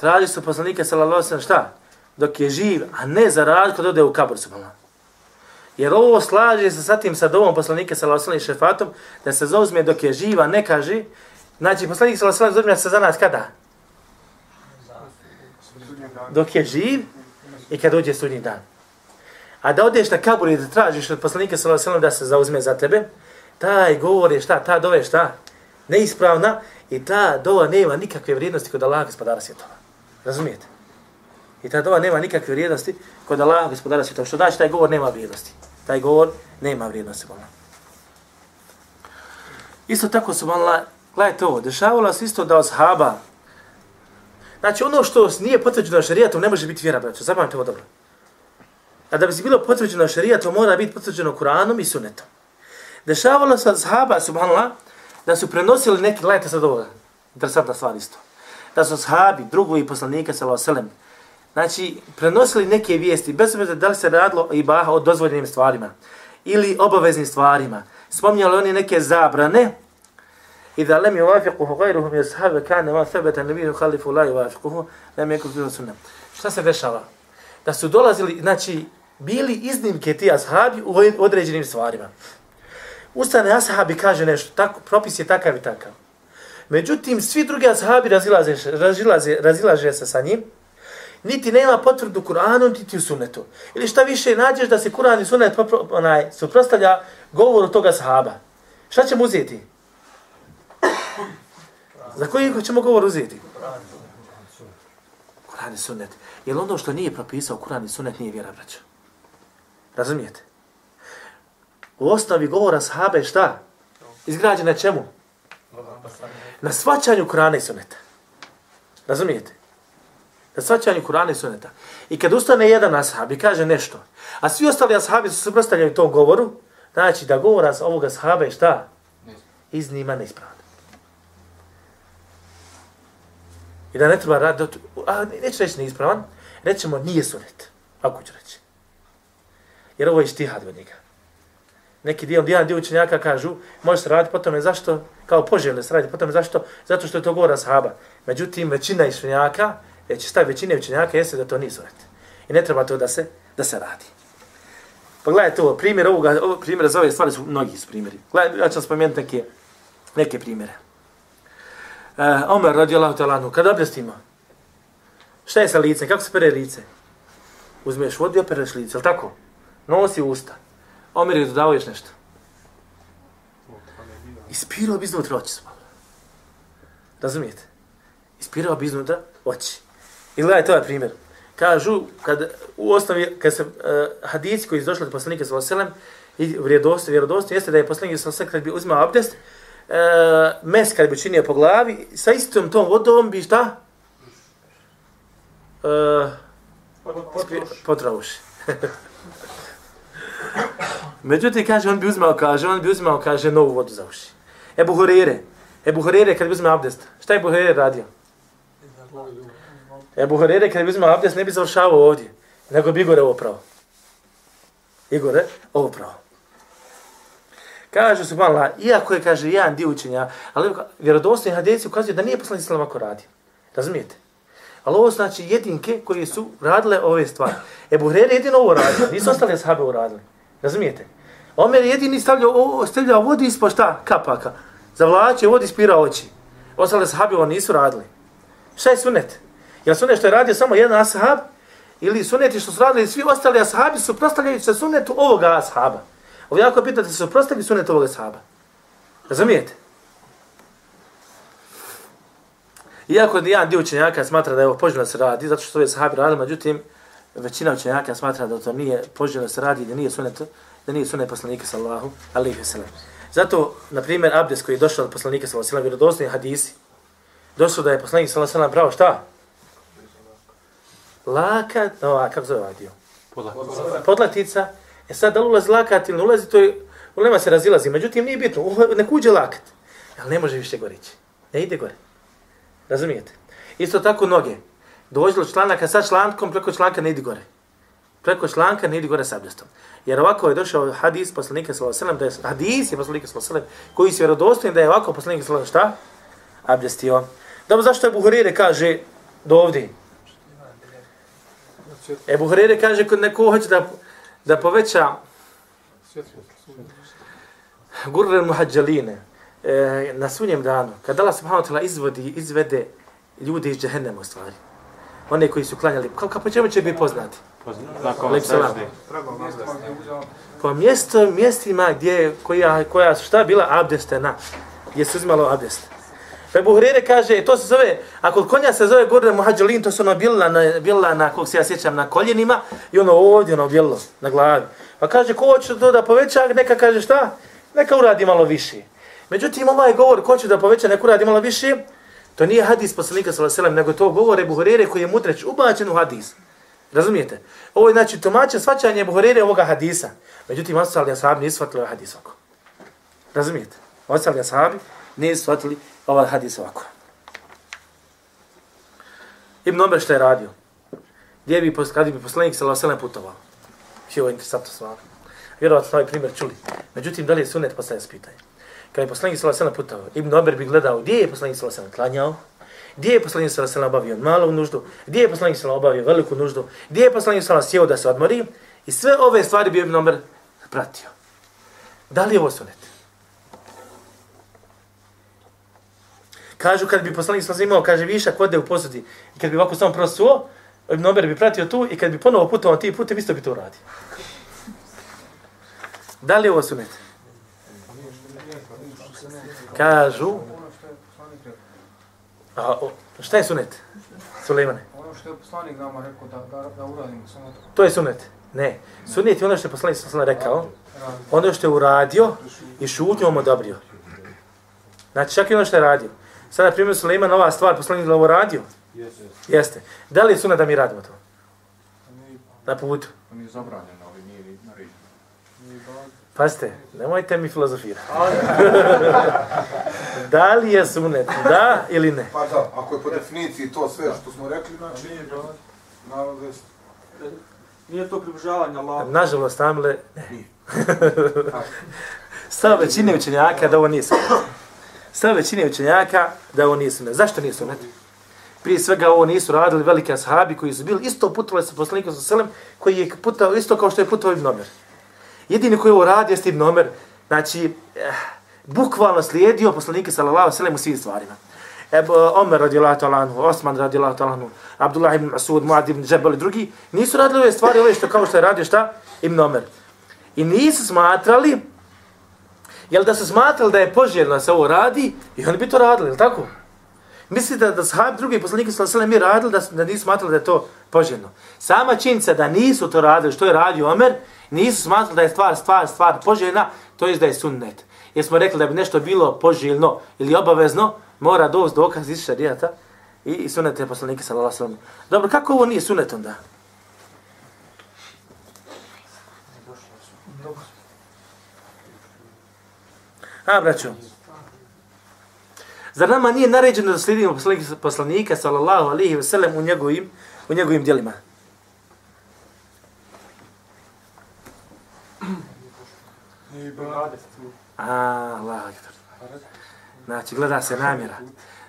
Traži su poslanika sallallahu alejhi šta? Dok je živ, a ne za rad kad ode u kabur subhanallah. Jer ovo slaže se sa tim sa dovom poslanika sallallahu alejhi ve šefatom da se zauzme dok je živa, ne kaže. Znači, poslanik sallallahu alejhi ve se za nas kada? Dok je živ i kad dođe sudnji dan. A da odeš na kabur i da tražiš od poslanika sallallahu alejhi da se zauzme za tebe, taj govor je šta, ta dove šta? Neispravna i ta dova nema nikakve vrijednosti kod Allaha gospodara svjetova. Razumijete? I ta dova nema nikakve vrijednosti kod Allaha gospodara svjetova. Što znači taj govor nema vrijednosti. Taj govor nema vrijednosti. Bona. Isto tako su malo, gledajte ovo, dešavalo se isto da od znači ono što nije potvrđeno šarijatom ne može biti vjera, braćo, zapamite ovo dobro. A da bi se bilo potvrđeno šarijatom, mora biti potvrđeno Kur'anom i Sunnetom. Dešavalo se od subhanallah, da su prenosili neki, gledajte sad ovo, interesantna stvar isto, da su sahabi, drugovi poslanika, sallallahu sallam, znači, prenosili neke vijesti, bez obzira da li se radilo i baha o dozvoljenim stvarima, ili obaveznim stvarima, spomnjali oni neke zabrane, i da lem yuwafiquhu ghayruhum yashabu kana ma thabata nabiyyu khalifu la yuwafiquhu lam yakun fi sunnah šta se dešava da su dolazili znači bili iznimke ti ashabi u određenim stvarima. Ustane ashabi kaže nešto, tako, propis je takav i takav. Međutim, svi drugi ashabi razilaze, razilaze, razilaže se sa njim, niti nema potvrdu Kur'anu, niti u sunnetu. Ili šta više nađeš da se Kur'an i sunnet onaj, suprostavlja govoru toga sahaba. Šta ćemo uzeti? Za koji ćemo govor uzeti? Kur'an i sunnet. Jer ono što nije propisao Kur'an i sunnet nije vjera, braćo. Razumijete? U osnovi govora sahabe šta? Izgrađena čemu? Na svačanju Kur'ana i suneta. Razumijete? Na svačanju Kur'ana i suneta. I kad ustane jedan ashab i kaže nešto, a svi ostali ashabi su suprostavljeni tom govoru, znači da govora ovoga ashaba je šta? Iznima neispravan. I da ne treba raditi, a neću reći neispravan, rećemo nije sunet, ako ću reći. Jer ovo je štihad od njega. Neki dio, jedan dio učenjaka kažu, može se raditi po tome zašto, kao poželjno se raditi po tome zašto, zato što je to govora sahaba. Međutim, većina učenjaka, već stav većine učenjaka jeste da to nije sunet. I ne treba to da se, da se radi. Pa Pogledajte ovo, primjer ovoga, ovo primjer za ove stvari su mnogi su primjeri. Gledajte, ja ću spomenuti neke, neke primjere. Uh, Omer radi Allah talanu, kada abdestimo? Šta je sa licem? Kako se pere lice? Uzmeš vodu i opereš lice, je tako? Nosi usta. Omer je dodao još nešto. Ispirao bi iznutra oči su. Razumijete? Ispirao bi iznutra oči. I gledajte ovaj primjer. Kažu, kad u osnovi, kad se uh, hadici koji su došli od poslanika sa Vaselem, i vjerodosti, vjerodosti, jeste da je poslanik sa Vaselem, kad bi uzimao abdest, uh, mes kad bi činio po glavi, sa istom tom vodom bi šta? Uh, potravuši. Međutim, kaže, on bi uzmao, kaže, on bi uzmao, kaže, novu vodu za uši. Ebu Hurire, Ebu Hurire kad bi uzmao abdest. Šta je Ebu Hurire radio? Ebu Hurire kad bi uzmao abdest ne bi završavao ovdje. Nego bi Igore ovo pravo. Igore, ovo pravo. Kaže su malo, iako je, kaže, jedan dio učenja, ali vjerodostojni hadeci ukazuju da nije poslani islam ako radi. Razumijete? Ali ovo znači jedinke koji su radile ove stvari. Ebu Hrere jedino ovo radio, nisu ostali sahabe ovo radili. Razumijete? Omer jedini stavljao, stavljao vodi ispod šta? Kapaka. Zavlače vodi ispira oči. Ostale sahabi ovo nisu radili. Šta je sunet? Jel sunet što je radio samo jedan ashab? Ili suneti što su radili svi ostali ashabi su prostavljaju se sunetu ovoga ashaba? Ovo jako pitate se su prostavili sunet ovoga ashaba. Razumijete? Iako jedan dio učenjaka smatra da je ovo poželjno se radi, zato što je sahabi radili, međutim, većina učenjaka smatra da to nije poželjno se radi, da nije sunet, da nije sunet poslanika sallahu alaihi sallam. Zato, na primjer, abdes koji je došao od poslanika sallahu alaihi sallam, vjerodostojni hadisi, došao da je poslanik sallahu alaihi sallam brao šta? Lakat, no, a kako zove ovaj dio? Podlatica. Podlatica. E sad, da li ulazi lakat ili ne ulazi, to je ulema se razilazi, međutim nije bitno, nek uđe lakat, ali ne može više gore ići. Ne ide gore. Razumijete? Isto tako noge. Dođe članaka sa člankom, preko članka ne ide gore. Preko članka ne ide gore s abdestom. Jer ovako je došao hadis poslanika sallallahu alejhi ve sellem, da je hadis je poslanika sallallahu alejhi ve sellem koji se vjerodostojan da je ovako poslanik sallallahu šta? Abdestio. Dobro, zašto je Buharire kaže do ovdje? E Buharire kaže kod neko hoće da, da poveća gurre muhađaline e, eh, na sunjem danu, kad Allah subhanahu wa ta'ala izvodi, izvede ljude iz džehennema u stvari. One koji su klanjali, kako po čemu će biti poznati? Nakon Lep. Po mjesto, mjestima gdje, koja, koja su šta bila abdestena, gdje se uzimalo abdest. Pa Buhrere kaže, to se zove, ako konja se zove Gurre Muhađalin, to su ono bila na, bila na, kog se ja sjećam, na koljenima i ono ovdje ono bilo na glavi. Pa kaže, ko hoće to da poveća, neka kaže šta? Neka uradi malo više. Međutim, ovaj govor, ko će da poveća, neka uradi malo više, to nije hadis poslanika sallallahu alejhi ve sellem, nego to govore Buhrere koji je mudreć ubačen u hadis. Razumijete? Ovo je znači tumače svačanje Buhrere ovoga hadisa. Međutim, ostali ashabi nisu shvatili ovaj hadis ovako. Razumijete? Ostali ashabi nisu shvatili ovaj hadis ovako. Ibn Omer što je radio? Gdje bi, pos- kad bi poslanik sallallahu alejhi ve sellem putovao? Ovo je interesantno stvar. Vjerovatno ovaj primjer čuli. Međutim, da li je sunet, postaje se pitanje. Kada je poslanik sallallahu alejhi ve sellem Ibn Omer bi gledao gdje je poslanik sallallahu alejhi ve sellem klanjao, gdje je poslanik sallallahu alejhi ve sellem obavio malu nuždu, gdje je poslanik sallallahu obavio veliku nuždu, gdje je poslanik sallallahu sjeo da se odmori i sve ove stvari bi Ibn Omer pratio. Da li je ovo sunet? Kažu kad bi poslanik sallallahu imao, kaže višak vode u posudi i kad bi ovako samo prosuo, Ibn Omer bi pratio tu i kad bi ponovo putovao ti putem, isto bi to uradio. Da li je ovo sunet? Kažu, a, o, šta je sunet, Sulejmane? Ono što je poslanik nama rekao da, da, da uradimo, samo to To je sunet. Ne. Sunet je ono što je poslanik ve sellem rekao, ono što je uradio i šutnjom odobrio. Znači čak i ono što je radio. Sada, na primjer, Sulejman, ova stvar, poslanik je ovo radio? Jeste. Da li je sunet da mi radimo to? Na putu. To nije zabranjeno, ali nije ni naređeno. Pazite, nemojte mi filozofirati. da li je sunet, da ili ne? Pa da, ako je po definiciji to sve što smo rekli, znači, naravno da je Nije to približavanje Allahu. Nažalost, Amle, ne. Stav većine učenjaka da ovo nije sunet. Stav većine učenjaka da ovo nije sunet. Zašto nije sunet? Prije svega ovo nisu radili veliki ashabi koji su bili isto putovali sa poslanikom sa selem, koji je putao isto kao što je putovao Ibn Omer. Jedini koji ovo radio je Ibn Omer, znači, eh, bukvalno slijedio poslanike sallallahu alejhi ve sellem u svim stvarima. Ebu eh, Omer radijallahu ta'ala anhu, Osman radijallahu ta'ala anhu, Abdullah ibn Masud, Muad ibn Džebel i drugi, nisu radili ove stvari, ove što kao što je radio šta? Ibn Omer. I nisu smatrali, jel da su smatrali da je poželjno da se ovo radi, i oni bi to radili, jel tako? Mislite da, da sahab drugi poslaniki sallallahu alejhi ve sellem mi radili da, da nisu smatrali da je to poželjno. Sama činjenica da nisu to radili što je radio Omer, nisu smatrali da je stvar, stvar, stvar poželjna, to je da je sunnet. Jer smo rekli da bi nešto bilo poželjno ili obavezno, mora doći dokaz iz šarijata i, i sunnete poslanika sallallahu alejhi ve. Dobro, kako ovo nije sunnet onda? A, braćo, Zar nama nije naređeno da slijedimo poslanika, poslanika sallallahu alaihi ve sellem u njegovim, u njegovim djelima? A, Allah akbar. Znači, gleda se namjera.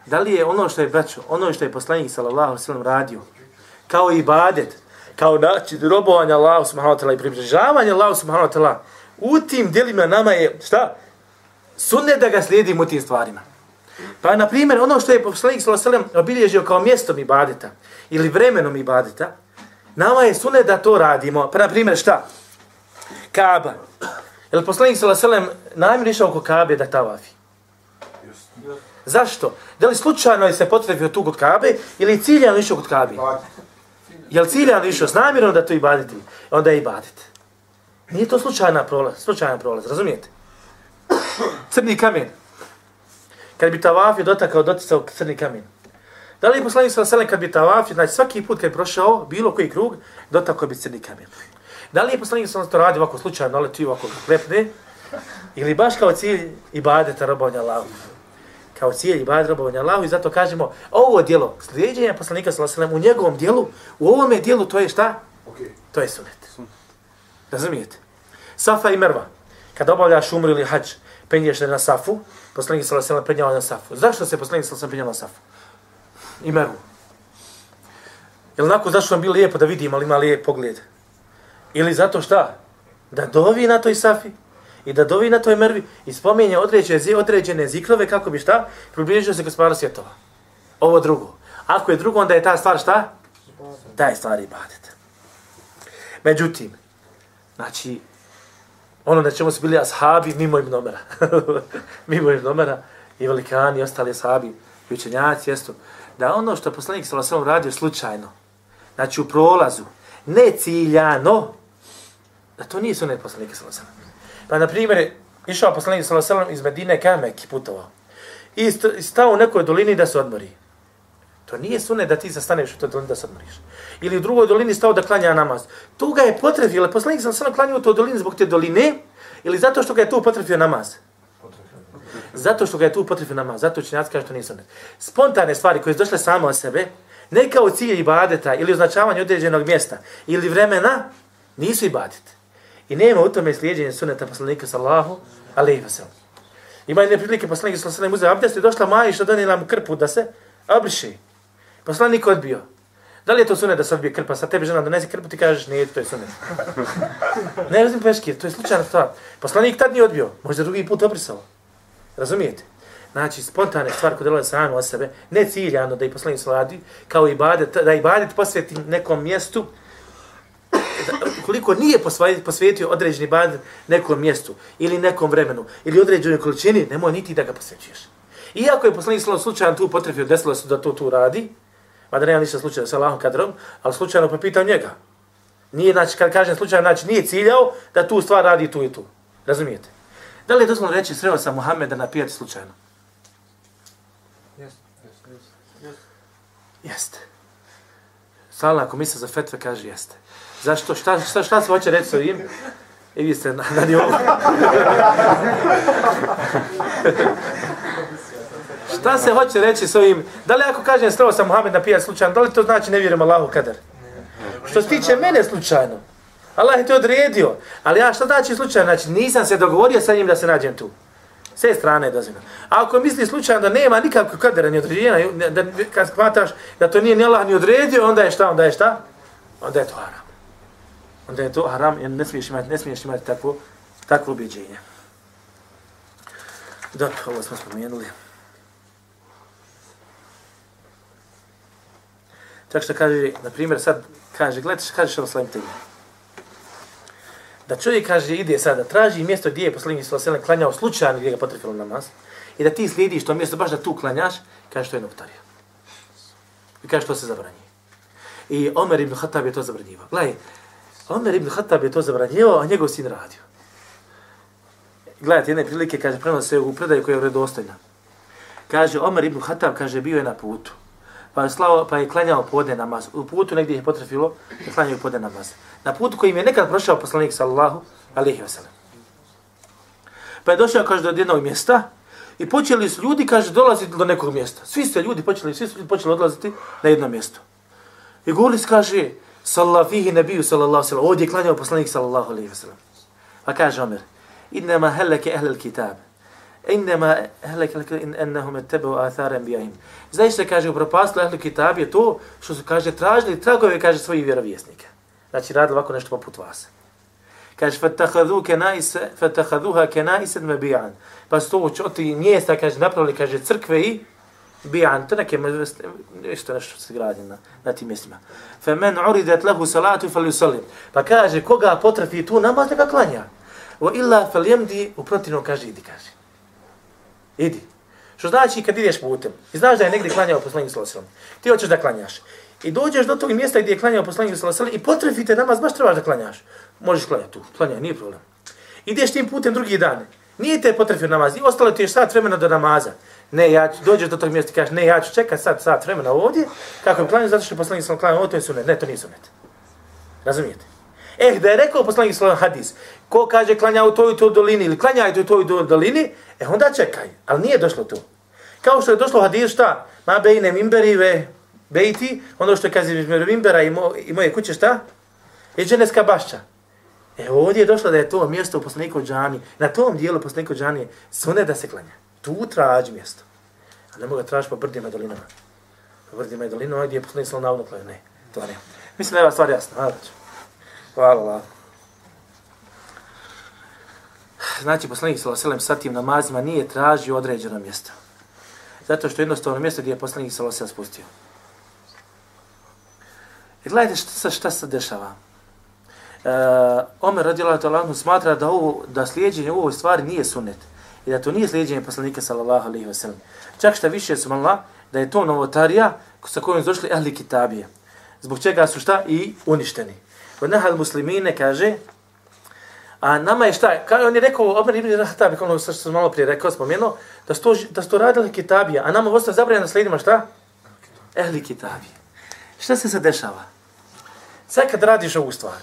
Da li je ono što je, braćo, ono što je poslanik sallallahu sallam radio, kao ibadet, kao način robovanja Allahu subhanahu wa ta'ala i približavanja Allahu subhanahu wa ta'ala, u tim djelima nama je, šta? Sunne da ga slijedimo u tim stvarima. Pa, na primjer, ono što je poslanik sallallahu sallam obilježio kao mjestom ibadeta ili vremenom ibadeta, nama je sunnet da to radimo. Pa, na primjer, šta? Kaba. Je li poslanik sellem namjerno išao oko Kabe da tavafi? Zašto? Da li slučajno je se potrebio tu kod Kabe ili je ciljano išao kod Kabe? Je li ciljano išao s namjerom da to ibadeti? Onda je ibadet. Nije to slučajna prolaz, slučajan prolaz, razumijete? Crni kamen. Kad bi tavafio dotakao, doticao crni kamen. Da li je poslanik sa selem kad bi tavafio, znači svaki put kad je prošao bilo koji krug, dotakao bi crni kamen. Da li je poslanik sa to radi ovako slučajno, ali ti ovako klepne, Ili baš kao cilj ibadeta robovanja Allahu. Kao cilj ibadeta robovanja Allahu i zato kažemo ovo dijelo, slijedjenja poslanika sallallahu u njegovom dijelu, u ovome dijelu to je šta? Okej. To je sunet. Razumijete? Safa i Merva. Kad obavljaš umru ili hađ, penješ na Safu, poslanik sallallahu alejhi penjao na Safu. Zašto se poslanik sallallahu alejhi penjao na Safu? I Mervu. Jel nako zašto vam bilo lijepo da vidim, ali ima lijep pogled? Ili zato šta? Da dovi na toj Safi i da dovi na toj Mervi i spominje određene, određene zikrove kako bi šta? Približio se gospodaru svjetova. Ovo drugo. Ako je drugo, onda je ta stvar šta? Ta je stvar ibadet. Međutim, znači, ono na čemu su bili ashabi mimo im nomera. mimo im nomera i velikani i ostali ashabi i učenjaci, jesu, da ono što poslanik sa vaselom radio slučajno, znači u prolazu, ne ciljano, da to nije sunet poslanika sa vaselom. Pa, na primjer, išao poslanik sa vaselom iz Medine Kamek putovao i stao u nekoj dolini da se odmori. To nije sunet da ti se staneš u toj dolini da se odmoriš. Ili u drugoj dolini stao da klanja namaz. Tu ga je potrefio, ali poslanik sam samo klanjao u toj dolini zbog te doline, ili zato što ga je tu potrefio namaz. Zato što ga je tu potrefio namaz. Zato će kaže to nije sunet. Spontane stvari koje su došle samo od sebe, ne kao cilj ibadeta ili označavanje određenog mjesta ili vremena, nisu ibadet. I nema u tome slijedjenje suneta poslanika sallahu, alaihi wa Ima jedne prilike poslanika sallahu alaihi wa sallam abdest i došla Majiša donijela mu krpu da se obriši. Poslanik odbio. Da li je to sunet da se odbije krpa? Sa tebi žena donese krpu, ti kažeš, nije, to je sunet. ne razim peškir, to je slučajna stvar. Poslanik tad nije odbio, možda drugi put obrisao. Razumijete? Znači, spontane stvari koje dolaze sami od sebe, ne ciljano da i poslanik sladi, kao i badet, da i badet posveti nekom mjestu, koliko nije posvetio određeni badet nekom mjestu, ili nekom vremenu, ili određenoj količini, nemoj niti da ga posvećuješ. Iako je poslanik slao slučajan tu potrebio, desilo se da to tu radi, mada nema ništa slučajno sa Allahom kadrom, ali slučajno pa pitam njega. Nije, znači, kad kažem slučajno, znači nije ciljao da tu stvar radi tu i tu. Razumijete? Da li je dozvoljno reći sreo sam Muhammeda na pijati slučajno? Jeste. Jeste. Stalna komisija za fetve kaže jeste. Zašto? Šta, šta, šta se hoće reći s ovim? I vi ste na, na nivou. Šta se hoće reći s ovim? Da li ako kažem sreo sam Muhammed napija slučajno, da li to znači ne vjerujem Allahu kadar? Što se tiče mene slučajno, Allah je to odredio. Ali ja šta znači slučajno? Znači nisam se dogovorio sa njim da se nađem tu. Sve strane je dozvoljeno. A ako misli slučajno da nema nikakvog kadera ni određena, da, kad shvataš da to nije ni Allah ni odredio, onda je šta? Onda je šta? Onda je to haram. Onda je to haram jer ne smiješ imati, ne smiješ imati takvo, takvo objeđenje. Dobro, ovo smo spomenuli. Čak što kaže, na primjer, sad kaže, gledaj kažeš kaže što slavim tebi. Da čovjek kaže, ide sad da traži mjesto gdje je poslanik sallallahu alejhi ve klanjao slučajno gdje ga potrefilo namaz i da ti slijediš to mjesto baš da tu klanjaš, kaže što je novotarija. I kaže što se zabranjuje. I Omer ibn Khattab je to zabranjivao. Gledaj, Omer ibn Khattab je to zabranjivao, a njegov sin radio. Gledajte, jedne prilike, kaže, prenose u predaju koja je vredostojna. Kaže, Omer ibn Khattab, kaže, bio je na putu pa je, slao, pa je klanjao podne namaz. U putu negdje je potrefilo da klanjao podne namaz. Na putu kojim je nekad prošao poslanik sallallahu alaihi wasallam. Pa je došao, kaže, do jednog mjesta i počeli su ljudi, kaže, dolaziti do nekog mjesta. Svi su ljudi počeli, svi su ljudi počeli odlaziti na jedno mjesto. I govorili kaže, sallallahu fihi nebiju sallallahu alaihi sallam, ovdje je klanjao poslanik sallallahu alaihi sallam. Pa kaže Omer, innama heleke ehlel kitab, Innama ahlaka annahum ittabu athara anbiyahim. Zaista kaže upropastilo ehlel kitab je to što su kaže tražili tragove kaže svojih vjerovjesnika. Znači radili ovako nešto poput vas. Kaže fatakhadhu kanais fatakhadhuha kanais mabi'an. Pa su to ti mjesta kaže napravili kaže crkve i bi'an to neke nešto nešto se gradi na, na tim mjestima. Fe men uridat lahu salatu falyusalli. Pa kaže koga potrafi tu namaz da klanja. Wa illa falyamdi u protivnom kaže idi kaže. Idi. Što znači kad ideš putem i znaš da je negdje klanjao poslanik sallallahu alejhi Ti hoćeš da klanjaš. I dođeš do tog mjesta gdje je klanjao poslanik sallallahu alejhi i potrefite namaz, baš trebaš da klanjaš. Možeš klanjati tu. Klanjaj, nije problem. Ideš tim putem drugi dan. Nije te potrefio namaz. I ostalo ti je sat vremena do namaza. Ne, ja ću, dođeš do tog mjesta i kažeš, ne, ja ću čekat sad sat vremena ovdje, kako je klanio, zato što poslanik sallallahu klanio, ovo to je sunet. Ne, to nije sunet. Razumijete? Eh, da je rekao poslanik sallam hadis, ko kaže klanja u toj i toj dolini ili klanja u toj i toj dolini, e onda čekaj. Ali nije došlo tu. Kao što je došlo hadis, šta? Ma bejne mimberive, bejti, ono što je kazi između mimbera i, mo, i moje kuće, šta? Je dženeska bašća. E ovdje je došlo da je to mjesto u poslaniku džani. Na tom dijelu poslaniku džani sunet da se klanja. Tu traži mjesto. A ne mogu tražiti po brdima i dolinama. Po brdima i dolinama gdje je poslanik sallam navodno klanja. Ne, to ne. Mislim da je ova stvar jasna. Hvala. Hvala, hvala. Znači, poslanik sallam sallam sa tim namazima nije tražio određeno mjesto. Zato što je jednostavno mjesto gdje je poslanik sallam sallam spustio. I gledajte šta, šta se dešava. E, Omer radijallahu ta'ala smatra da ovo da slijedeње u ovoj stvari nije sunnet i da to nije slijedjenje poslanika sallallahu alejhi ve sellem. Čak šta više su mala da je to novotarija sa kojom su došli ahli kitabije. Zbog čega su šta i uništeni. Kod nehal muslimine kaže a nama je šta, kao on je rekao Omer ibn Rahatabi, kao ono što sam malo prije rekao, spomenuo, da sto, da sto radili kitabije, a nama ostaje zabranjeno slijedima šta? Ehli kitabije. Šta se sad dešava? Sad kad radiš ovu stvar,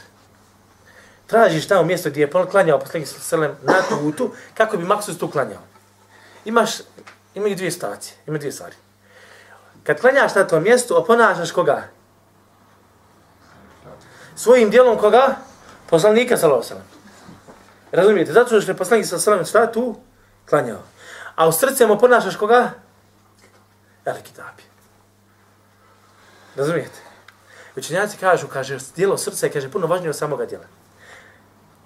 tražiš tamo mjesto gdje je klanjao poslanik sallam na putu, kako bi maksus tu klanjao. Imaš, imaju dvije situacije, ima dvije stvari. Kad klanjaš na tom mjestu, oponašaš koga? Svojim dijelom koga? Poslanika sallam. Razumijete? Zato što je poslanik sallam šta tu? Klanjao. A u srcem oponašaš koga? Veliki tabi. Razumijete? Učenjaci kažu, kaže, dijelo srca je kaže, puno važnije od samoga dijela.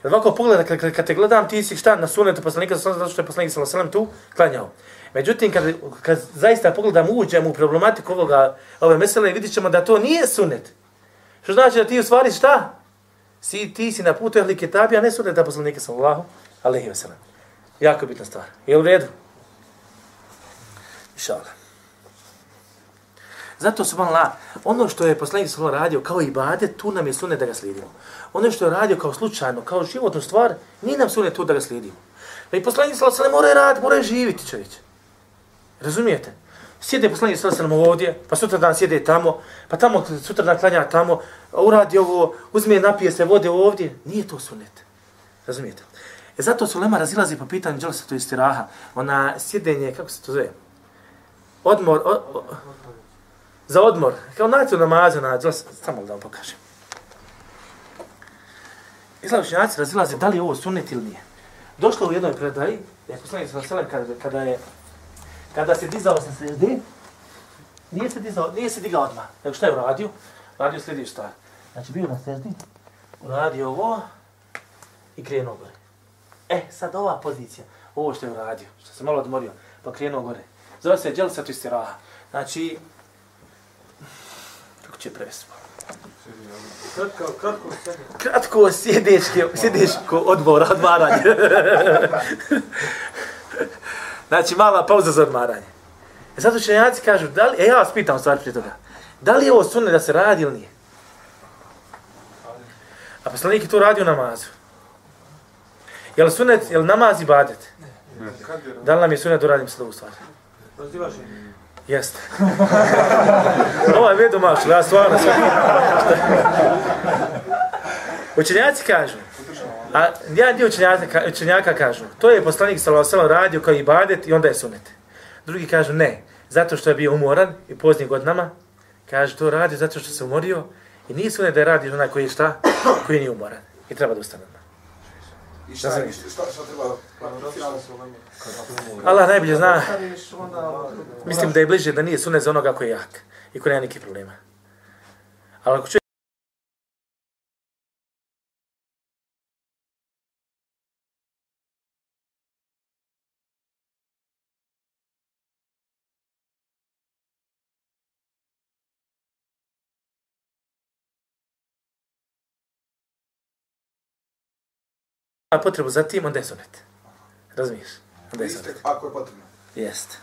Kad ovako pogleda, kad, kad te gledam, ti si šta na sunetu poslanika, zato što je poslanik sa alejhi tu klanjao. Međutim, kad, kad zaista pogledam, uđem u problematiku ovoga, ove mesele, vidit ćemo da to nije sunet. Što znači da ti u stvari šta? Si, ti si na putu ehli kitabija, a ne suneta poslanika sallallahu alaihi wa sallam. Jako bitna stvar. Je u redu? Inšallah. Zato su la, ono što je poslanik sallallahu radio kao ibadet, tu nam je sunet da ga slijedimo. Ono što je radio kao slučajno, kao životnu stvar, nije nam sunet tu da ga slijedimo. Pa i poslanik sallallahu alejhi mora raditi, mora živiti čovječe. Razumijete? Sjede poslanik sallallahu alejhi ovdje, pa sutra dan sjede tamo, pa tamo sutra dan klanja tamo, uradi ovo, uzme napije se vode ovdje, nije to sunet. Razumijete? E zato su lema razilazi po pitanju dželsa to istiraha, ona sjedenje, kako se to zove? Odmor, o, o, za odmor. Kao naći u namazu, samo da vam pokažem. Islam učenjaci razilaze da li je ovo sunnet ili nije. Došlo u jednoj predaji, je poslanik sa selem kada, kada je kada se dizao sa sredi, nije se dizao, nije se digao odmah. Nego šta je uradio? Radio sledi šta? Znači bio na sredi, uradio ovo i krenuo gore. E, sad ova pozicija, ovo što je uradio, što se malo odmorio, pa krenuo gore. Zove se dželsa tu istiraha. Znači, će prevesti? Kratko, kratko sjedi. Kratko sjedeške, sjedeško odmora, odmaranje. znači, mala pauza za odmaranje. E zato čenjaci kažu, da li, e ja vas pitam stvar prije toga, da li je ovo sunne da se radi ili nije? A poslanik je to radio namazu. Je li sunet, je li namaz i badet? Da li nam je sunet da uradim sada stvar? Prozivaš. Jeste. Ovo je vedo maš, ja stvarno sve. Učenjaci kažu, a jedan dio učenjaka, učenjaka kažu, to je poslanik sallallahu radio kao ibadet i onda je sunet. Drugi kažu ne, zato što je bio umoran i poznijim godinama, kaže to radi zato što se umorio i nije sunet da je radio onaj koji je šta, koji nije umoran i treba da ustane. I šta, šta, šta, šta treba? Allah najbolje zna. Mislim da je bliže da nije sunet za onoga koji je jak i koji nema nikih problema. Ali ako čovjek potrebu za tim, onda je sunet. Razumiješ? Onda je sunet. Ako je potrebno. Jest.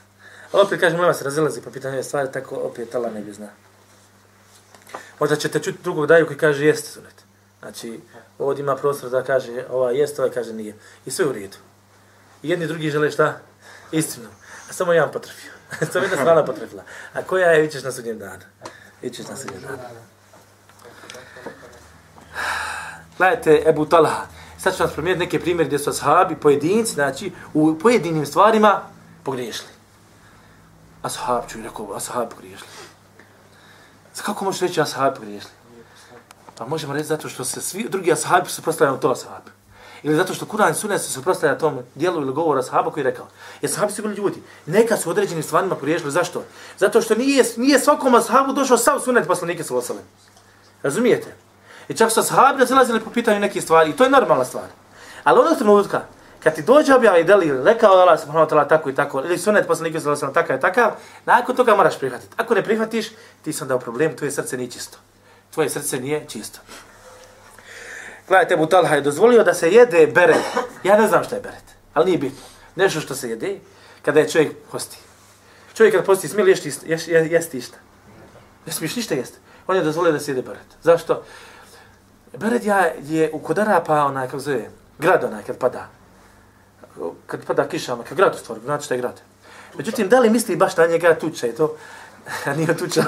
Ali opet kažem, nema se razilazi po pitanju stvari, tako opet Allah ne bi zna. Možda ćete čuti drugog daju koji kaže jeste sunet. Znači, ovdje ima prostor da kaže ova jeste, ovaj kaže nije. I sve u redu. I jedni drugi žele šta? Istinu. A samo jedan potrefio. samo jedna strana potrefila. A koja je, vićeš na sudnjem danu. Vićeš na sudnjem danu. Gledajte, Ebu Talha. Sad ću vam promijeniti neke primjere gdje su ashabi, pojedinci, znači, u pojedinim stvarima pogriješili. Ashab, čuj, rekao, ashab pogriješili. Za kako možeš reći ashab pogriješili? Pa možemo reći zato što se svi drugi ashabi su prostavljeni to ashabi. Ili zato što Kur'an i Sunnet se suprotstavlja tom dijelu ili govoru ashaba koji je rekao. Jer ashabi su bili ljudi. Neka su određenim stvarima pogriješili. Zašto? Zato što nije, nije svakom ashabu došao sav sunnet poslanike sa osalem. Razumijete? I čak su ashabi razilazili po pitanju nekih stvari. I to je normalna stvar. Ali onog trenutka, kad ti dođe objava i deli, rekao je Allah subhanahu wa ta'ala tako i tako, ili sunet poslanike sa osalem takav i takav, nakon toga moraš prihvatiti. Ako ne prihvatiš, ti sam dao problem, tvoje srce nije čisto. Tvoje srce nije čisto. Gledajte, Abu Talha je dozvolio da se jede beret. Ja ne znam šta je beret, ali nije bitno. Nešto što se jede kada je čovjek posti. Čovjek kad posti, smije li jesti, jesti, jesti išta? Ne smiješ ništa jesti. On je dozvolio da se jede beret. Zašto? Beredja je u kodara pa onaj, kako zove, grad onaj kad pada. Kad pada kiša, onaj, kad grad u stvari, znači šta je grad. Međutim, da li misli baš na njega tuča i to? nije tuča.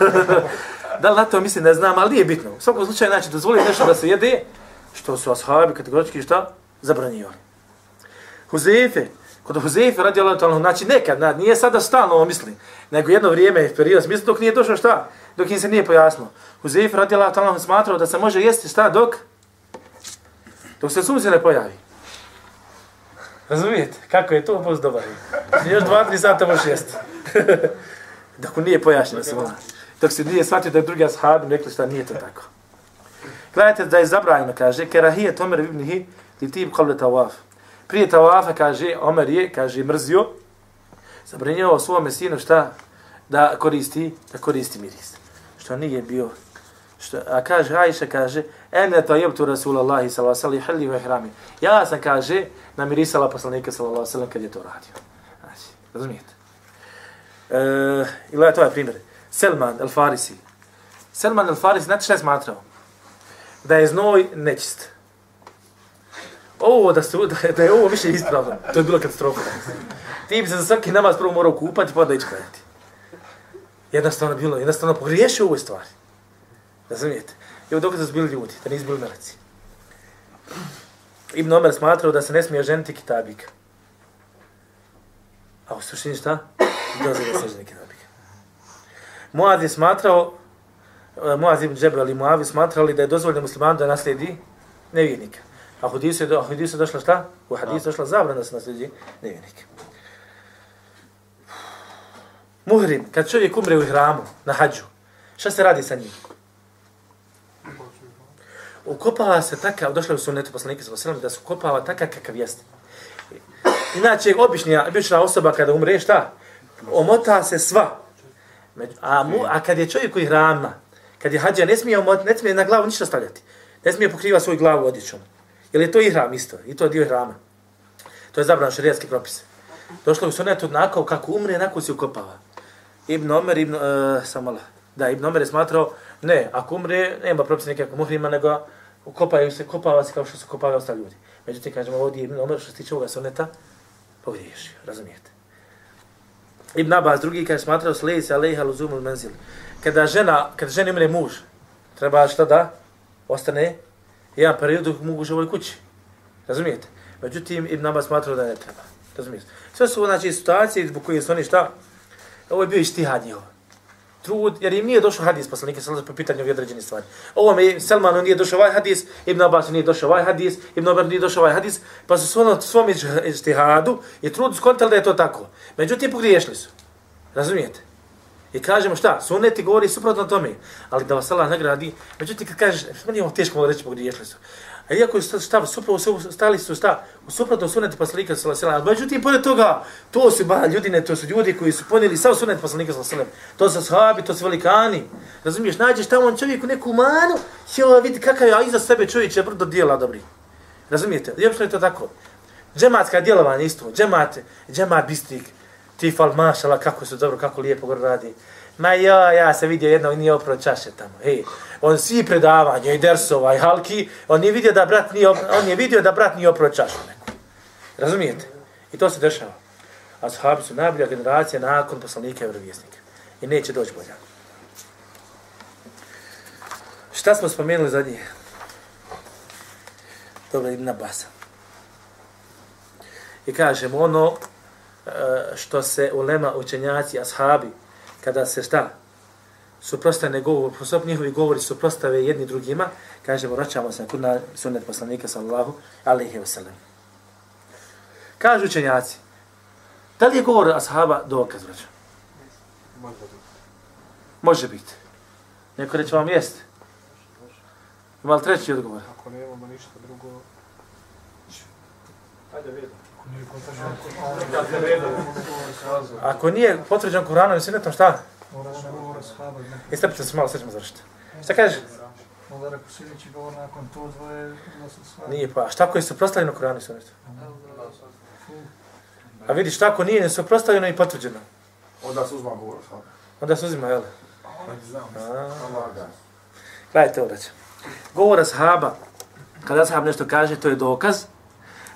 da li na to misli, ne znam, ali nije bitno. U svakom slučaju, znači, dozvoli nešto da se jede, što su ashabi kategorički šta? Zabranjivali. Huzefe, kod Huzefe radi Allah ta'ala, znači nekad, na, nije sada stalno ovo misli, nego jedno vrijeme, period, misli dok nije došlo šta? Dok im se nije pojasnilo. Huzeif radi Allah smatrao da se može jesti šta dok? Dok se sunce ne pojavi. Razumijete? Kako je to post dobar? Još dva, tri sata možeš jesti. dok nije pojašnjeno se Dok se nije shvatio da je drugi ashab, rekli šta nije to tako. Gledajte da je zabranjeno, kaže, kerahije tomer ibnihi li tib kavle tawaf. Prije tawafa, kaže, Omer je, kaže, mrzio, zabranjeno svome sinu šta da koristi, da koristi miris. Što nije bio, što, a kaže, Ajša kaže, ene to jebtu Rasulallahi sallallahu alaihi halli ve hrami. Ja sam, kaže, namirisala poslanika sallallahu alaihi kad je to radio. Znači, razumijete? E, I gledajte je primjer. Selman al-Farisi. Selman al-Farisi, znate šta je smatrao? da je znoj nečist. Ovo, da, su, da, da je ovo više ispravno, to je bilo katastrofa. Ti bi se za svaki namaz prvo morao kupati, pa da ići klanjati. Jednostavno bilo, jednostavno pogriješio u ovoj stvari. Razumijete? I dok su bili ljudi, da nisu bili meleci. Ibn Omer smatrao da se ne smije ženiti kitabika. A u suštini šta? Dolazi da se ženi kitabika. Muad je smatrao Eh, Muaz ibn Džebel i Muavi smatrali da je dozvoljeno musliman da naslijedi nevjernika. A u hadisu je, hadisu došla šta? U hadisu došla zabrana da se naslijedi nevjernika. Muhrim, kad čovjek umre u hramu, na hađu, šta se radi sa njim? Ukopava se takav, došla u sunetu poslanike sa da se ukopava takav kakav jeste. Inače, obična, obična osoba kada umre, šta? Omota se sva. A, mu, a kad je čovjek u hrama, kad je hađa, ne smije, ne smije na glavu ništa stavljati. Ne smije pokriva svoju glavu odjećom. Jer je to i hram isto, i to je dio hrama. To je zabrano šarijatski propis. Došlo u sunetu nakon kako umre, nakon se ukopava. Ibn Omer, Ibn, e, uh, samala. Da, Ibn Omer je smatrao, ne, ako umre, nema propisa nekako muhrima, nego ukopaju se, kopava se kao što se kopavaju ostali ljudi. Međutim, kažemo, ovdje Ibn Omer, što se tiče ovoga soneta, pogriješio, razumijete. Ibn Abbas, drugi, kaže, smatrao, sleji se alejha luzumul menzil kada žena, kada žena umre muž, treba šta da ostane jedan period dok mogu u ovoj kući. Razumijete? Međutim, Ibn Abbas smatrao da ne treba. Razumijete? Sve su znači, situacije zbog koje su oni šta? Ovo je bio ištihad njihov. Trud, jer im nije došao hadis poslanike sallallahu po pitanju određenih stvari. Ovo mi Selmanu nije došao ovaj hadis, Ibn Abbas nije došao ovaj hadis, Ibn Omer nije došao ovaj hadis, pa su ono, svom svom ištihadu i trud skontali da je to tako. Međutim, pogriješili su. Razumijete? I kažemo šta, suneti govori suprotno tome, ali da vas Allah nagradi, međutim kad kažeš, meni je ovo teško malo reći, pogriješili su. A iako je stav, supravo stali su sta, u suprotno sunetu poslanika sallallahu alejhi ve sellem. Međutim pored toga, to su ba ljudi ne, to su ljudi koji su ponijeli sav sunet poslanika sallallahu alejhi ve sellem. To su sahabi, to su velikani. Razumiješ, nađeš tamo on neku manu, jo vidi kakav je iza sebe čovjek je brdo djela dobri. Razumijete? I je to tako. Džematska djelovanje isto, džemat, džemat bistrik, ti fal mašala, kako su dobro, kako lijepo gore radi. Ma jo, ja se vidio jednog, nije opro čaše tamo. Hej, on svi predavanja, i dersova, i halki, on je vidio da brat nije, on je vidio da brat nije opro čašu neku. Razumijete? I to se dešava. A sahabi su najbolja generacija nakon poslanika i vjerovjesnika. I neće doći bolja. Šta smo spomenuli zadnje? Dobro, Ibn Abbas. I kažemo ono e, što se ulema učenjaci, ashabi, kada se šta, suprostane govor, posop njihovi govori suprostave jedni drugima, kažemo, vraćamo se na sunnet poslanika, sallallahu alaihi wa sallam. Kažu učenjaci, da li je govor ashaba dokaz, vraća? Može biti. Neko reći vam jeste. Ima li treći odgovor? Ako nemamo ništa drugo... Ajde vidimo. Ako nije potvrđen Kur'anom i sunnetom, šta? Govor ashaba. Istrpite se malo, sad ćemo završiti. Šta kažeš? Onda rekao sljedeći govor nakon to dvoje, da su sva. Nije pa. Šta koji su prostavljeni Kur'anu i sunnetu? A vidiš, tako nije suprostavljeno i potvrđeno. Onda se uzma govor sada. Onda se uzima, jel? Ne znam. A. Allah ga. Gledajte ovdje. Govor ashaba, kada ashab nešto kaže, to je dokaz,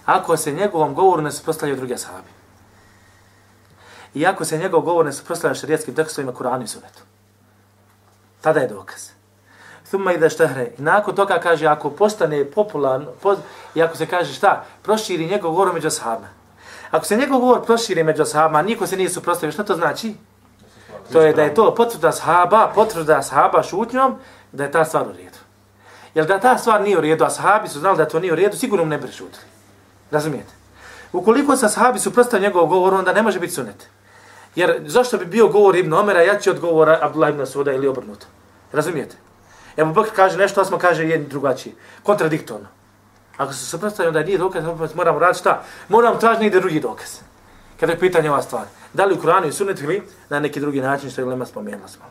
ako se njegovom govoru ne suprostavljaju drugi ashabi iako se njegov govor ne suprostavlja šarijetskim tekstovima Kur'anu i Sunnetu. Tada je dokaz. Thumma ide štehre. I nakon toga kaže, ako postane popularno, poz, i ako se kaže šta, proširi njegov govor među ashabima. Ako se njegov govor proširi među ashabima, niko se nije suprostavio, šta to znači? To je da je to potvrda sahaba, potvrda sahaba šutnjom, da je ta stvar u redu. Jer da ta stvar nije u redu, ashabi su znali da to nije u redu, sigurno ne bi šutili. Razumijete? Ukoliko se sahabi suprostavio njegov govor, onda ne može biti sunet. Jer zašto bi bio govor Ibn Omera jači od govora Abdullah ibn Suda ili obrnuto? Razumijete? Ebu Bakr kaže nešto, Osman kaže jedni drugačiji. Kontradiktorno. Ako se suprotstavljamo da nije dokaz, moramo raditi šta? Moramo tražiti negdje drugi dokaz. Kada je pitanje ova stvar. Da li u Kuranu i Sunnetu ili na neki drugi način što je Lema spomenula smo.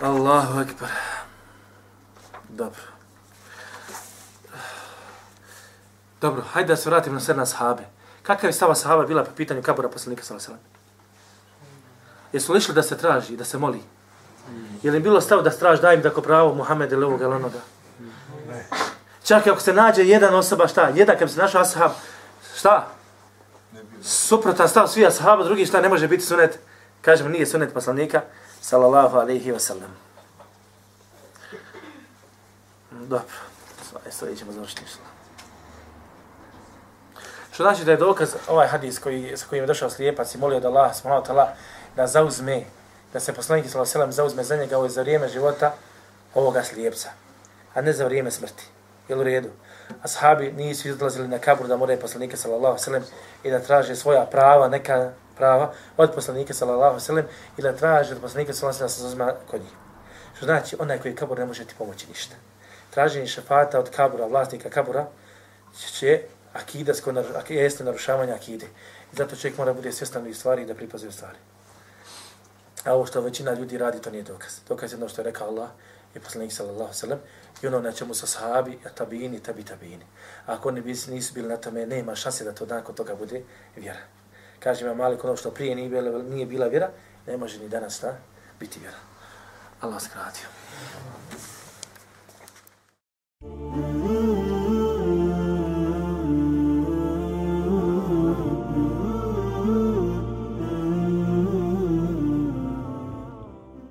Allahu ekber. Dobro. Dobro, hajde da se vratimo na sve na sahabe. Kakav je stava sahaba bila po pitanju kabura poslanika sallallahu alejhi ve sellem? Jesu li išli da se traži, da se moli? Je li bilo stav da straž da da ko pravo Muhammed ili ovoga ili onoga? Čak i ako se nađe jedan osoba, šta? Jedan kad bi se našao ashab, šta? Suprotan stav svi ashaba, drugi šta ne može biti sunet? Kažemo, nije sunet poslanika, sallallahu alaihi wa sallam. Dobro, sve, sve ćemo završiti. Što znači da je dokaz ovaj hadis koji, sa kojim je došao slijepac i molio da Allah, subhanahu ta'ala, da zauzme, da se poslanik sallallahu alejhi ve sellem zauzme za njega ovo za vrijeme života ovoga slijepca, a ne za vrijeme smrti. Jel u redu? Ashabi nisu izlazili na kabur da moraju poslanika sallallahu alejhi ve sellem i da traže svoja prava, neka prava od poslanika sallallahu alejhi ve sellem i da traže od poslanika sallallahu alejhi ve sellem da se zauzme kod njih. Što znači, onaj koji kabur ne može ti pomoći ništa. Traženje šefata od kabura, vlasnika kabura, će akidasko, jeste narušavanje akide. I zato čovjek mora bude svjestan i stvari i da pripazi stvari. A ovo što većina ljudi radi, to nije dokaz. Dokaz je ono što je rekao Allah i poslanik sallallahu sallam i ono na čemu su sahabi, a tabini, tabi, tabini. A ako oni nisu bili na tome, nema šanse da to nakon toga bude vjera. Kaže vam Malik, ono što prije nije bila, nije bila vjera, ne može ni danas da biti vjera. Allah skratio.